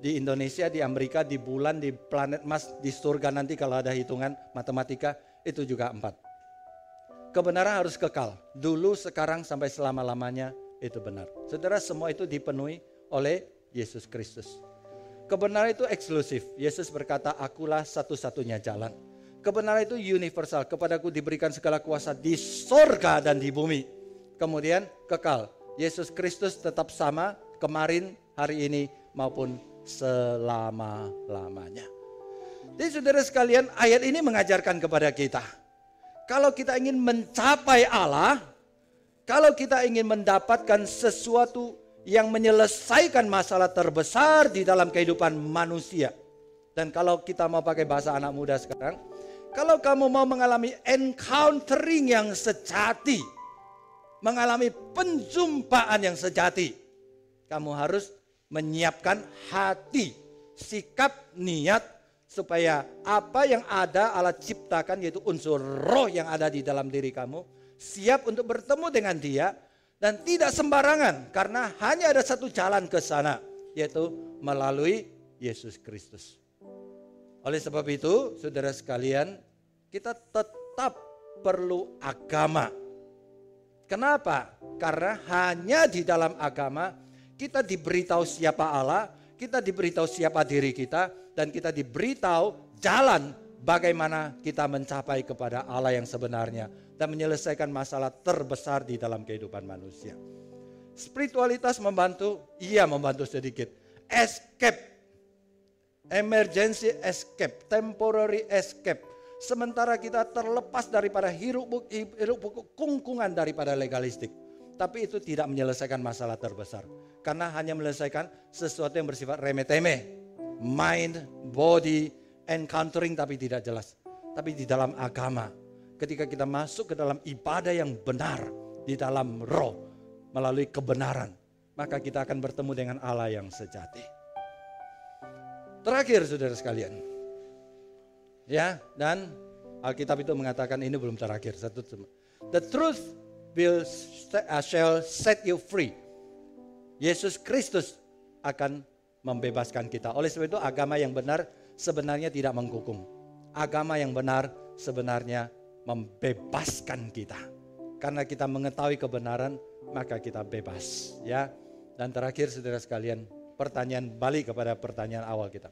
Speaker 2: di Indonesia, di Amerika, di bulan, di planet Mars, di surga nanti kalau ada hitungan matematika itu juga empat. Kebenaran harus kekal, dulu, sekarang, sampai selama-lamanya itu benar. Saudara semua itu dipenuhi oleh Yesus Kristus. Kebenaran itu eksklusif. Yesus berkata, akulah satu-satunya jalan. Kebenaran itu universal. Kepadaku diberikan segala kuasa di sorga dan di bumi. Kemudian kekal. Yesus Kristus tetap sama kemarin, hari ini, maupun selama-lamanya. Jadi saudara sekalian ayat ini mengajarkan kepada kita. Kalau kita ingin mencapai Allah, kalau kita ingin mendapatkan sesuatu yang menyelesaikan masalah terbesar di dalam kehidupan manusia. Dan kalau kita mau pakai bahasa anak muda sekarang, kalau kamu mau mengalami encountering yang sejati, mengalami penjumpaan yang sejati, kamu harus menyiapkan hati, sikap, niat supaya apa yang ada Allah ciptakan yaitu unsur roh yang ada di dalam diri kamu siap untuk bertemu dengan dia dan tidak sembarangan karena hanya ada satu jalan ke sana yaitu melalui Yesus Kristus. Oleh sebab itu, saudara sekalian, kita tetap perlu agama. Kenapa? Karena hanya di dalam agama kita diberitahu siapa Allah, kita diberitahu siapa diri kita, dan kita diberitahu jalan bagaimana kita mencapai kepada Allah yang sebenarnya dan menyelesaikan masalah terbesar di dalam kehidupan manusia. Spiritualitas membantu, iya membantu sedikit. Escape, emergency escape, temporary escape. Sementara kita terlepas daripada hiruk hiruk kungkungan daripada legalistik. Tapi itu tidak menyelesaikan masalah terbesar. Karena hanya menyelesaikan sesuatu yang bersifat remeh-temeh mind, body, encountering tapi tidak jelas. tapi di dalam agama. Ketika kita masuk ke dalam ibadah yang benar, di dalam roh, melalui kebenaran, maka kita akan bertemu dengan Allah yang sejati. Terakhir saudara sekalian. Ya, dan Alkitab itu mengatakan ini belum terakhir. Satu The truth will uh, shall set you free. Yesus Kristus akan membebaskan kita. Oleh sebab itu agama yang benar sebenarnya tidak menghukum. Agama yang benar sebenarnya membebaskan kita. Karena kita mengetahui kebenaran, maka kita bebas, ya. Dan terakhir saudara sekalian, pertanyaan balik kepada pertanyaan awal kita.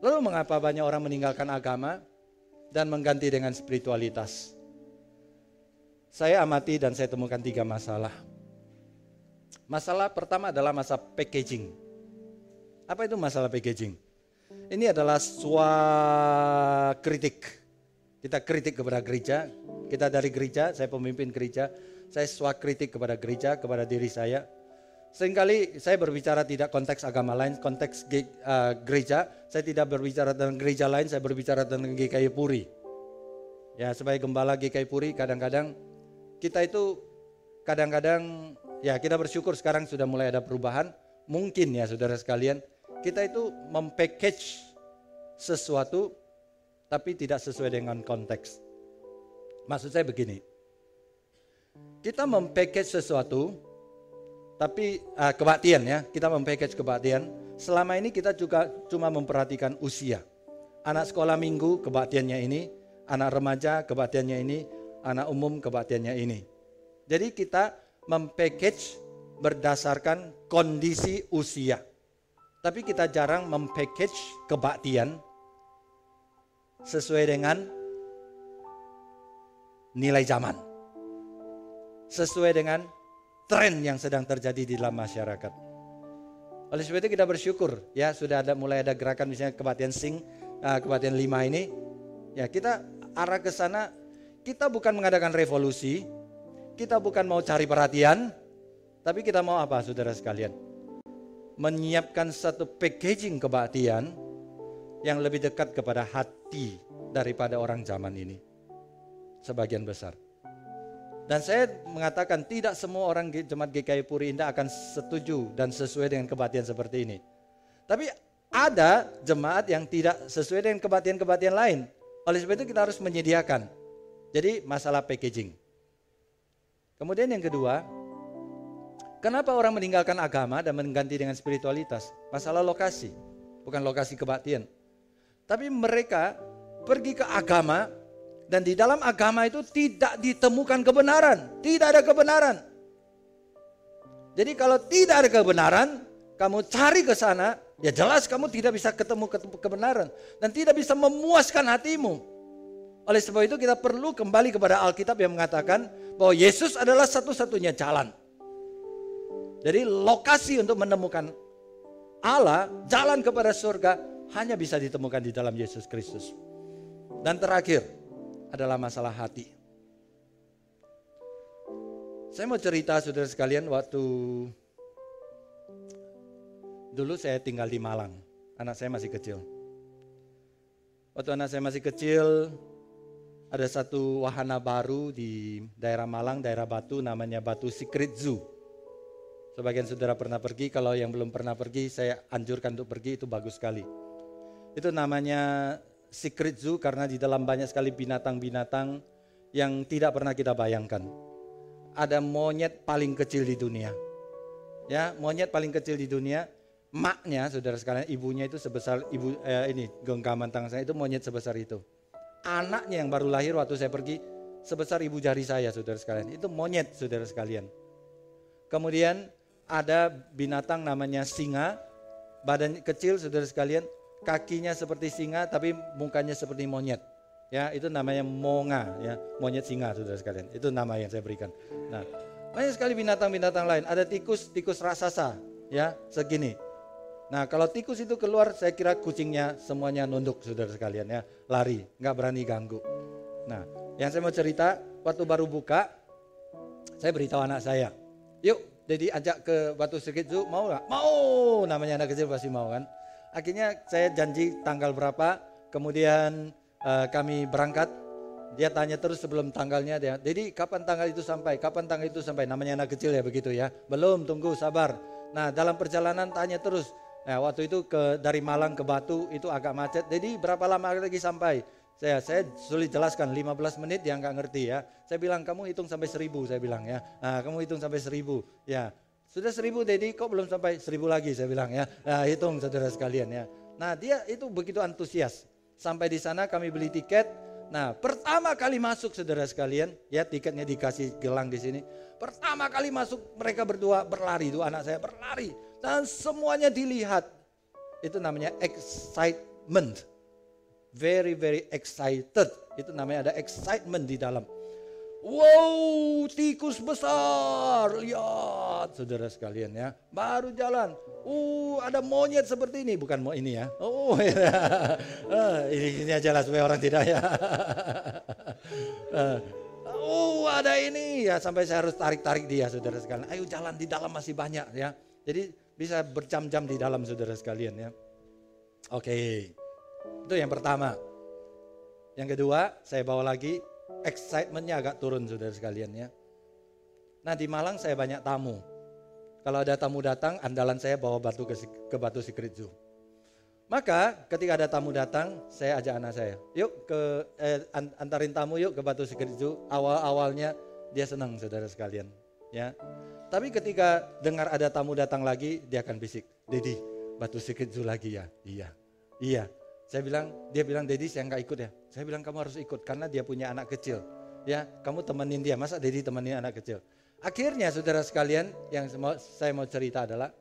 Speaker 2: Lalu mengapa banyak orang meninggalkan agama dan mengganti dengan spiritualitas? Saya amati dan saya temukan tiga masalah. Masalah pertama adalah masa packaging. Apa itu masalah packaging? Ini adalah suara kritik. Kita kritik kepada gereja, kita dari gereja, saya pemimpin gereja, saya suara kritik kepada gereja, kepada diri saya, Seringkali saya berbicara tidak konteks agama lain, konteks uh, gereja. Saya tidak berbicara tentang gereja lain, saya berbicara tentang GKI Puri. Ya, sebagai gembala GKI Puri kadang-kadang kita itu kadang-kadang ya kita bersyukur sekarang sudah mulai ada perubahan. Mungkin ya saudara sekalian, kita itu mempackage sesuatu tapi tidak sesuai dengan konteks. Maksud saya begini. Kita mempackage sesuatu tapi uh, kebaktian ya, kita mempackage kebaktian. Selama ini kita juga cuma memperhatikan usia. Anak sekolah minggu kebaktiannya ini, anak remaja kebaktiannya ini, anak umum kebaktiannya ini. Jadi kita mempackage berdasarkan kondisi usia. Tapi kita jarang mempackage kebaktian sesuai dengan nilai zaman. Sesuai dengan tren yang sedang terjadi di dalam masyarakat. Oleh sebab itu kita bersyukur ya sudah ada mulai ada gerakan misalnya kebatian sing uh, kebatian lima ini ya kita arah ke sana kita bukan mengadakan revolusi kita bukan mau cari perhatian tapi kita mau apa saudara sekalian menyiapkan satu packaging kebaktian yang lebih dekat kepada hati daripada orang zaman ini sebagian besar dan saya mengatakan tidak semua orang jemaat GKI Puri Indah akan setuju dan sesuai dengan kebatian seperti ini. Tapi ada jemaat yang tidak sesuai dengan kebatian-kebatian lain. Oleh sebab itu kita harus menyediakan. Jadi masalah packaging. Kemudian yang kedua, kenapa orang meninggalkan agama dan mengganti dengan spiritualitas? Masalah lokasi, bukan lokasi kebatian. Tapi mereka pergi ke agama dan di dalam agama itu tidak ditemukan kebenaran, tidak ada kebenaran. Jadi kalau tidak ada kebenaran, kamu cari ke sana, ya jelas kamu tidak bisa ketemu kebenaran dan tidak bisa memuaskan hatimu. Oleh sebab itu kita perlu kembali kepada Alkitab yang mengatakan bahwa Yesus adalah satu-satunya jalan. Jadi lokasi untuk menemukan Allah, jalan kepada surga hanya bisa ditemukan di dalam Yesus Kristus. Dan terakhir, adalah masalah hati. Saya mau cerita saudara sekalian waktu dulu saya tinggal di Malang. Anak saya masih kecil. Waktu anak saya masih kecil, ada satu wahana baru di daerah Malang, daerah Batu, namanya Batu Secret Zoo. Sebagian saudara pernah pergi, kalau yang belum pernah pergi, saya anjurkan untuk pergi, itu bagus sekali. Itu namanya secret zoo karena di dalam banyak sekali binatang-binatang yang tidak pernah kita bayangkan. Ada monyet paling kecil di dunia. Ya, monyet paling kecil di dunia, maknya saudara sekalian, ibunya itu sebesar ibu eh, ini genggaman tangan saya itu monyet sebesar itu. Anaknya yang baru lahir waktu saya pergi sebesar ibu jari saya saudara sekalian. Itu monyet saudara sekalian. Kemudian ada binatang namanya singa, badan kecil saudara sekalian, kakinya seperti singa tapi mukanya seperti monyet. Ya, itu namanya monga ya, monyet singa Saudara sekalian. Itu nama yang saya berikan. Nah, banyak sekali binatang-binatang lain. Ada tikus, tikus raksasa ya, segini. Nah, kalau tikus itu keluar, saya kira kucingnya semuanya nunduk Saudara sekalian ya, lari, nggak berani ganggu. Nah, yang saya mau cerita, waktu baru buka, saya beritahu anak saya, yuk jadi ajak ke Batu Sekit Zoo, mau nggak? Mau, namanya anak kecil pasti mau kan. Akhirnya saya janji tanggal berapa, kemudian uh, kami berangkat, dia tanya terus sebelum tanggalnya dia. Jadi kapan tanggal itu sampai? Kapan tanggal itu sampai? Namanya anak kecil ya begitu ya. Belum, tunggu sabar. Nah, dalam perjalanan tanya terus. Nah, waktu itu ke dari Malang ke Batu itu agak macet. Jadi berapa lama lagi sampai? Saya saya sulit jelaskan 15 menit dia nggak ngerti ya. Saya bilang kamu hitung sampai seribu saya bilang ya. Nah, kamu hitung sampai seribu ya. Sudah seribu Dedi kok belum sampai seribu lagi saya bilang ya. Nah, hitung saudara sekalian ya. Nah dia itu begitu antusias. Sampai di sana kami beli tiket, Nah, pertama kali masuk saudara sekalian, ya tiketnya dikasih gelang di sini. Pertama kali masuk mereka berdua berlari, itu anak saya berlari dan semuanya dilihat. Itu namanya excitement. Very very excited. Itu namanya ada excitement di dalam. Wow, tikus besar. Lihat saudara sekalian ya. Baru jalan. Uh, ada monyet seperti ini. Bukan mau ini ya. Oh, ya. Uh, ini, ini aja lah supaya orang tidak ya. uh, oh, ada ini. Ya sampai saya harus tarik-tarik dia saudara sekalian. Ayo jalan di dalam masih banyak ya. Jadi bisa berjam-jam di dalam saudara sekalian ya. Oke. Okay. Itu yang pertama. Yang kedua, saya bawa lagi excitementnya agak turun saudara sekalian ya. Nah di Malang saya banyak tamu. Kalau ada tamu datang, andalan saya bawa batu ke, ke Batu Secret Zoo. Maka ketika ada tamu datang, saya ajak anak saya, yuk ke eh, antarin tamu yuk ke Batu Secret Zoo. Awal-awalnya dia senang saudara sekalian, ya. Tapi ketika dengar ada tamu datang lagi, dia akan bisik, Dedi, Batu Secret Zoo lagi ya? Iya, iya. Saya bilang, dia bilang, Dedi saya nggak ikut ya. Saya bilang kamu harus ikut karena dia punya anak kecil. Ya, kamu temenin dia. Masa Dedi temenin anak kecil? Akhirnya saudara sekalian, yang saya mau cerita adalah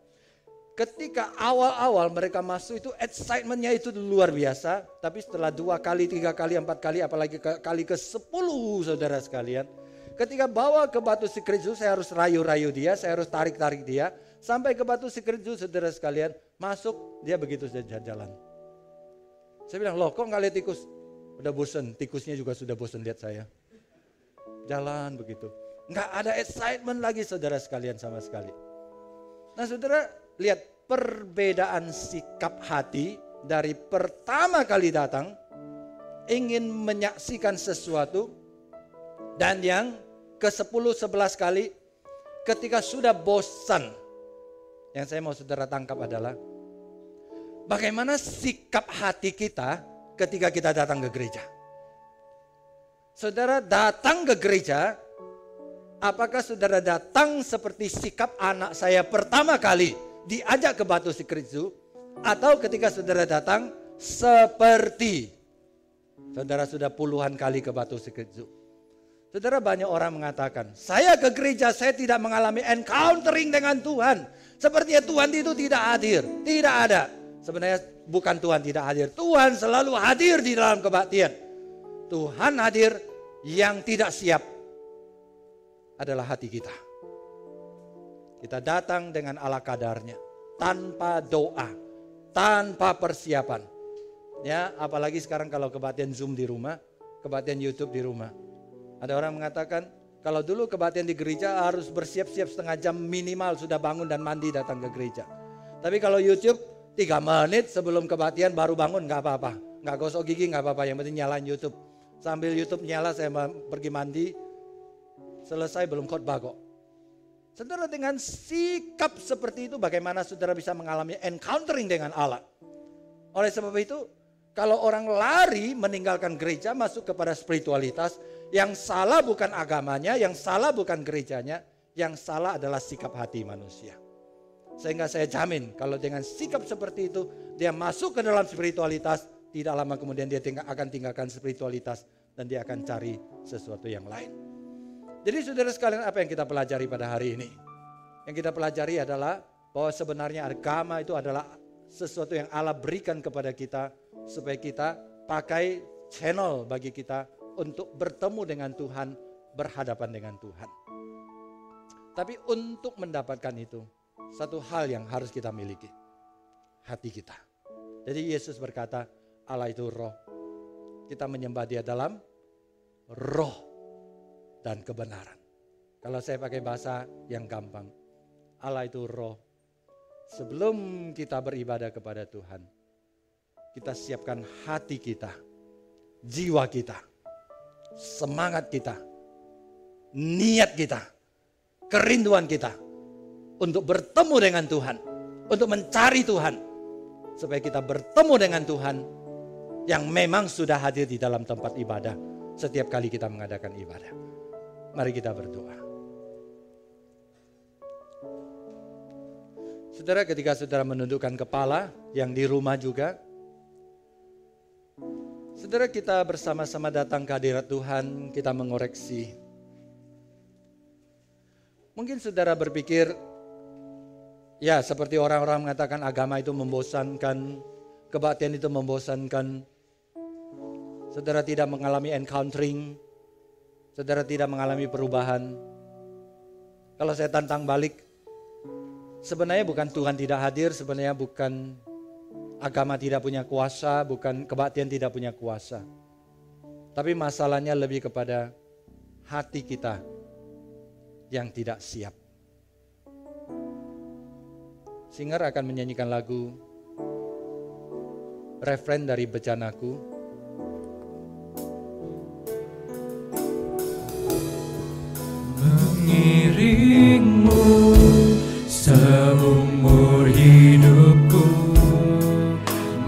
Speaker 2: ketika awal-awal mereka masuk itu excitementnya itu luar biasa. Tapi setelah dua kali, tiga kali, empat kali, apalagi ke, kali ke sepuluh saudara sekalian. Ketika bawa ke batu secret zoo, saya harus rayu-rayu dia, saya harus tarik-tarik dia. Sampai ke batu secret zoo saudara sekalian, masuk, dia begitu saja jalan. Saya bilang, loh kok nggak lihat tikus? Udah bosen, tikusnya juga sudah bosen lihat saya. Jalan begitu. Nggak ada excitement lagi saudara sekalian sama sekali. Nah saudara lihat perbedaan sikap hati dari pertama kali datang ingin menyaksikan sesuatu dan yang ke 10 11 kali ketika sudah bosan yang saya mau saudara tangkap adalah Bagaimana sikap hati kita ketika kita datang ke gereja? Saudara datang ke gereja, apakah saudara datang seperti sikap anak saya pertama kali diajak ke Batu Sikritzu? Atau ketika saudara datang seperti saudara sudah puluhan kali ke Batu Sikritzu? Saudara banyak orang mengatakan, saya ke gereja saya tidak mengalami encountering dengan Tuhan. Sepertinya Tuhan itu tidak hadir, tidak ada. Sebenarnya bukan Tuhan tidak hadir. Tuhan selalu hadir di dalam kebaktian. Tuhan hadir yang tidak siap adalah hati kita. Kita datang dengan ala kadarnya, tanpa doa, tanpa persiapan. Ya, apalagi sekarang kalau kebaktian Zoom di rumah, kebaktian YouTube di rumah. Ada orang mengatakan, kalau dulu kebaktian di gereja harus bersiap-siap setengah jam minimal sudah bangun dan mandi datang ke gereja. Tapi kalau YouTube Tiga menit sebelum kebaktian baru bangun nggak apa-apa. Nggak gosok gigi nggak apa-apa. Yang penting nyalain YouTube. Sambil YouTube nyala saya pergi mandi. Selesai belum khotbah kok. Saudara dengan sikap seperti itu bagaimana saudara bisa mengalami encountering dengan Allah. Oleh sebab itu kalau orang lari meninggalkan gereja masuk kepada spiritualitas. Yang salah bukan agamanya, yang salah bukan gerejanya. Yang salah adalah sikap hati manusia. Sehingga saya jamin kalau dengan sikap seperti itu dia masuk ke dalam spiritualitas, tidak lama kemudian dia tinggal, akan tinggalkan spiritualitas dan dia akan cari sesuatu yang lain. Jadi saudara sekalian apa yang kita pelajari pada hari ini? Yang kita pelajari adalah bahwa sebenarnya agama itu adalah sesuatu yang Allah berikan kepada kita supaya kita pakai channel bagi kita untuk bertemu dengan Tuhan, berhadapan dengan Tuhan. Tapi untuk mendapatkan itu, satu hal yang harus kita miliki. Hati kita. Jadi Yesus berkata, Allah itu roh. Kita menyembah dia dalam roh dan kebenaran. Kalau saya pakai bahasa yang gampang. Allah itu roh. Sebelum kita beribadah kepada Tuhan, kita siapkan hati kita jiwa kita, semangat kita, niat kita, kerinduan kita untuk bertemu dengan Tuhan, untuk mencari Tuhan, supaya kita bertemu dengan Tuhan yang memang sudah hadir di dalam tempat ibadah setiap kali kita mengadakan ibadah. Mari kita berdoa. Saudara ketika saudara menundukkan kepala yang di rumah juga, saudara kita bersama-sama datang ke hadirat Tuhan, kita mengoreksi. Mungkin saudara berpikir, ya seperti orang-orang mengatakan agama itu membosankan, kebaktian itu membosankan. Saudara tidak mengalami encountering, saudara tidak mengalami perubahan. Kalau saya tantang balik, sebenarnya bukan Tuhan tidak hadir, sebenarnya bukan agama tidak punya kuasa, bukan kebaktian tidak punya kuasa. Tapi masalahnya lebih kepada hati kita yang tidak siap. Singer akan menyanyikan lagu referen dari bejanaku.
Speaker 3: mengiringmu seumur hidupku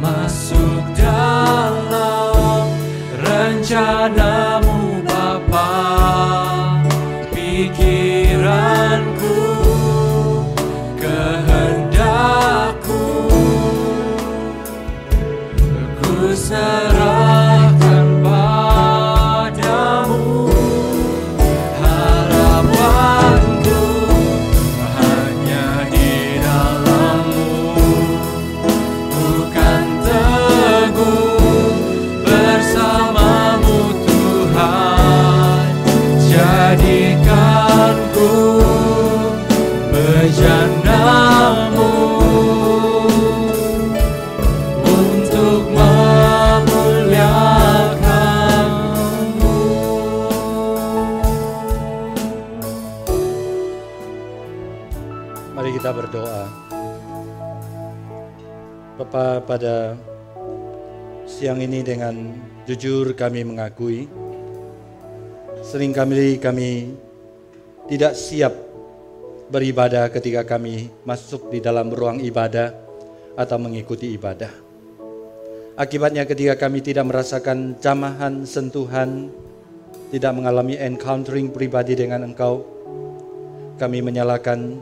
Speaker 3: masuk dalam rencanamu
Speaker 2: Bapa pada siang ini dengan jujur kami mengakui sering kali kami tidak siap beribadah ketika kami masuk di dalam ruang ibadah atau mengikuti ibadah. Akibatnya ketika kami tidak merasakan jamahan, sentuhan, tidak mengalami encountering pribadi dengan Engkau, kami menyalakan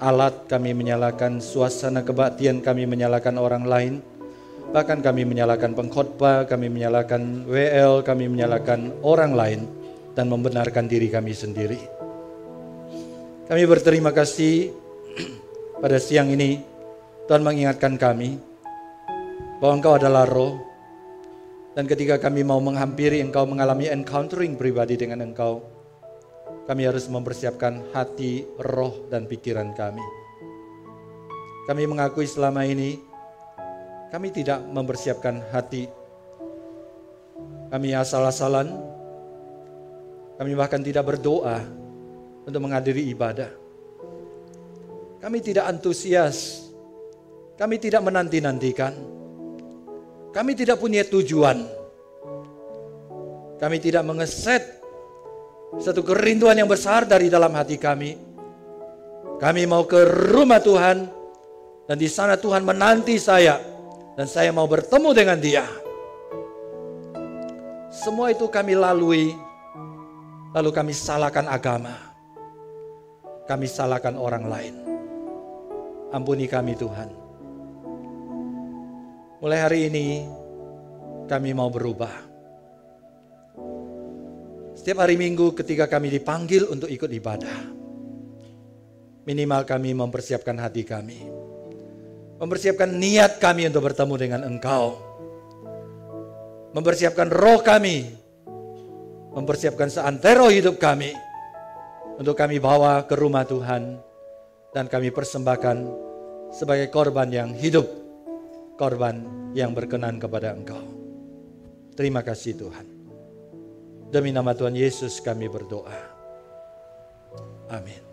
Speaker 2: alat, kami menyalakan suasana kebaktian, kami menyalakan orang lain, bahkan kami menyalakan pengkhotbah, kami menyalakan WL, kami menyalakan orang lain dan membenarkan diri kami sendiri. Kami berterima kasih pada siang ini Tuhan mengingatkan kami bahwa Engkau adalah roh. Dan ketika kami mau menghampiri Engkau mengalami encountering pribadi dengan Engkau, kami harus mempersiapkan hati, roh, dan pikiran kami. Kami mengakui selama ini kami tidak mempersiapkan hati. Kami asal-asalan. Kami bahkan tidak berdoa untuk menghadiri ibadah. Kami tidak antusias. Kami tidak menanti-nantikan. Kami tidak punya tujuan. Kami tidak mengeset satu kerinduan yang besar dari dalam hati kami. Kami mau ke rumah Tuhan dan di sana Tuhan menanti saya dan saya mau bertemu dengan Dia. Semua itu kami lalui lalu kami salahkan agama. Kami salahkan orang lain. Ampuni kami Tuhan. Mulai hari ini kami mau berubah. Setiap hari Minggu ketika kami dipanggil untuk ikut ibadah, minimal kami mempersiapkan hati kami, mempersiapkan niat kami untuk bertemu dengan Engkau, mempersiapkan roh kami, mempersiapkan seantero hidup kami, untuk kami bawa ke rumah Tuhan, dan kami persembahkan sebagai korban yang hidup, korban yang berkenan kepada Engkau. Terima kasih Tuhan. Demi nama Tuhan Yesus kami berdoa. Amin.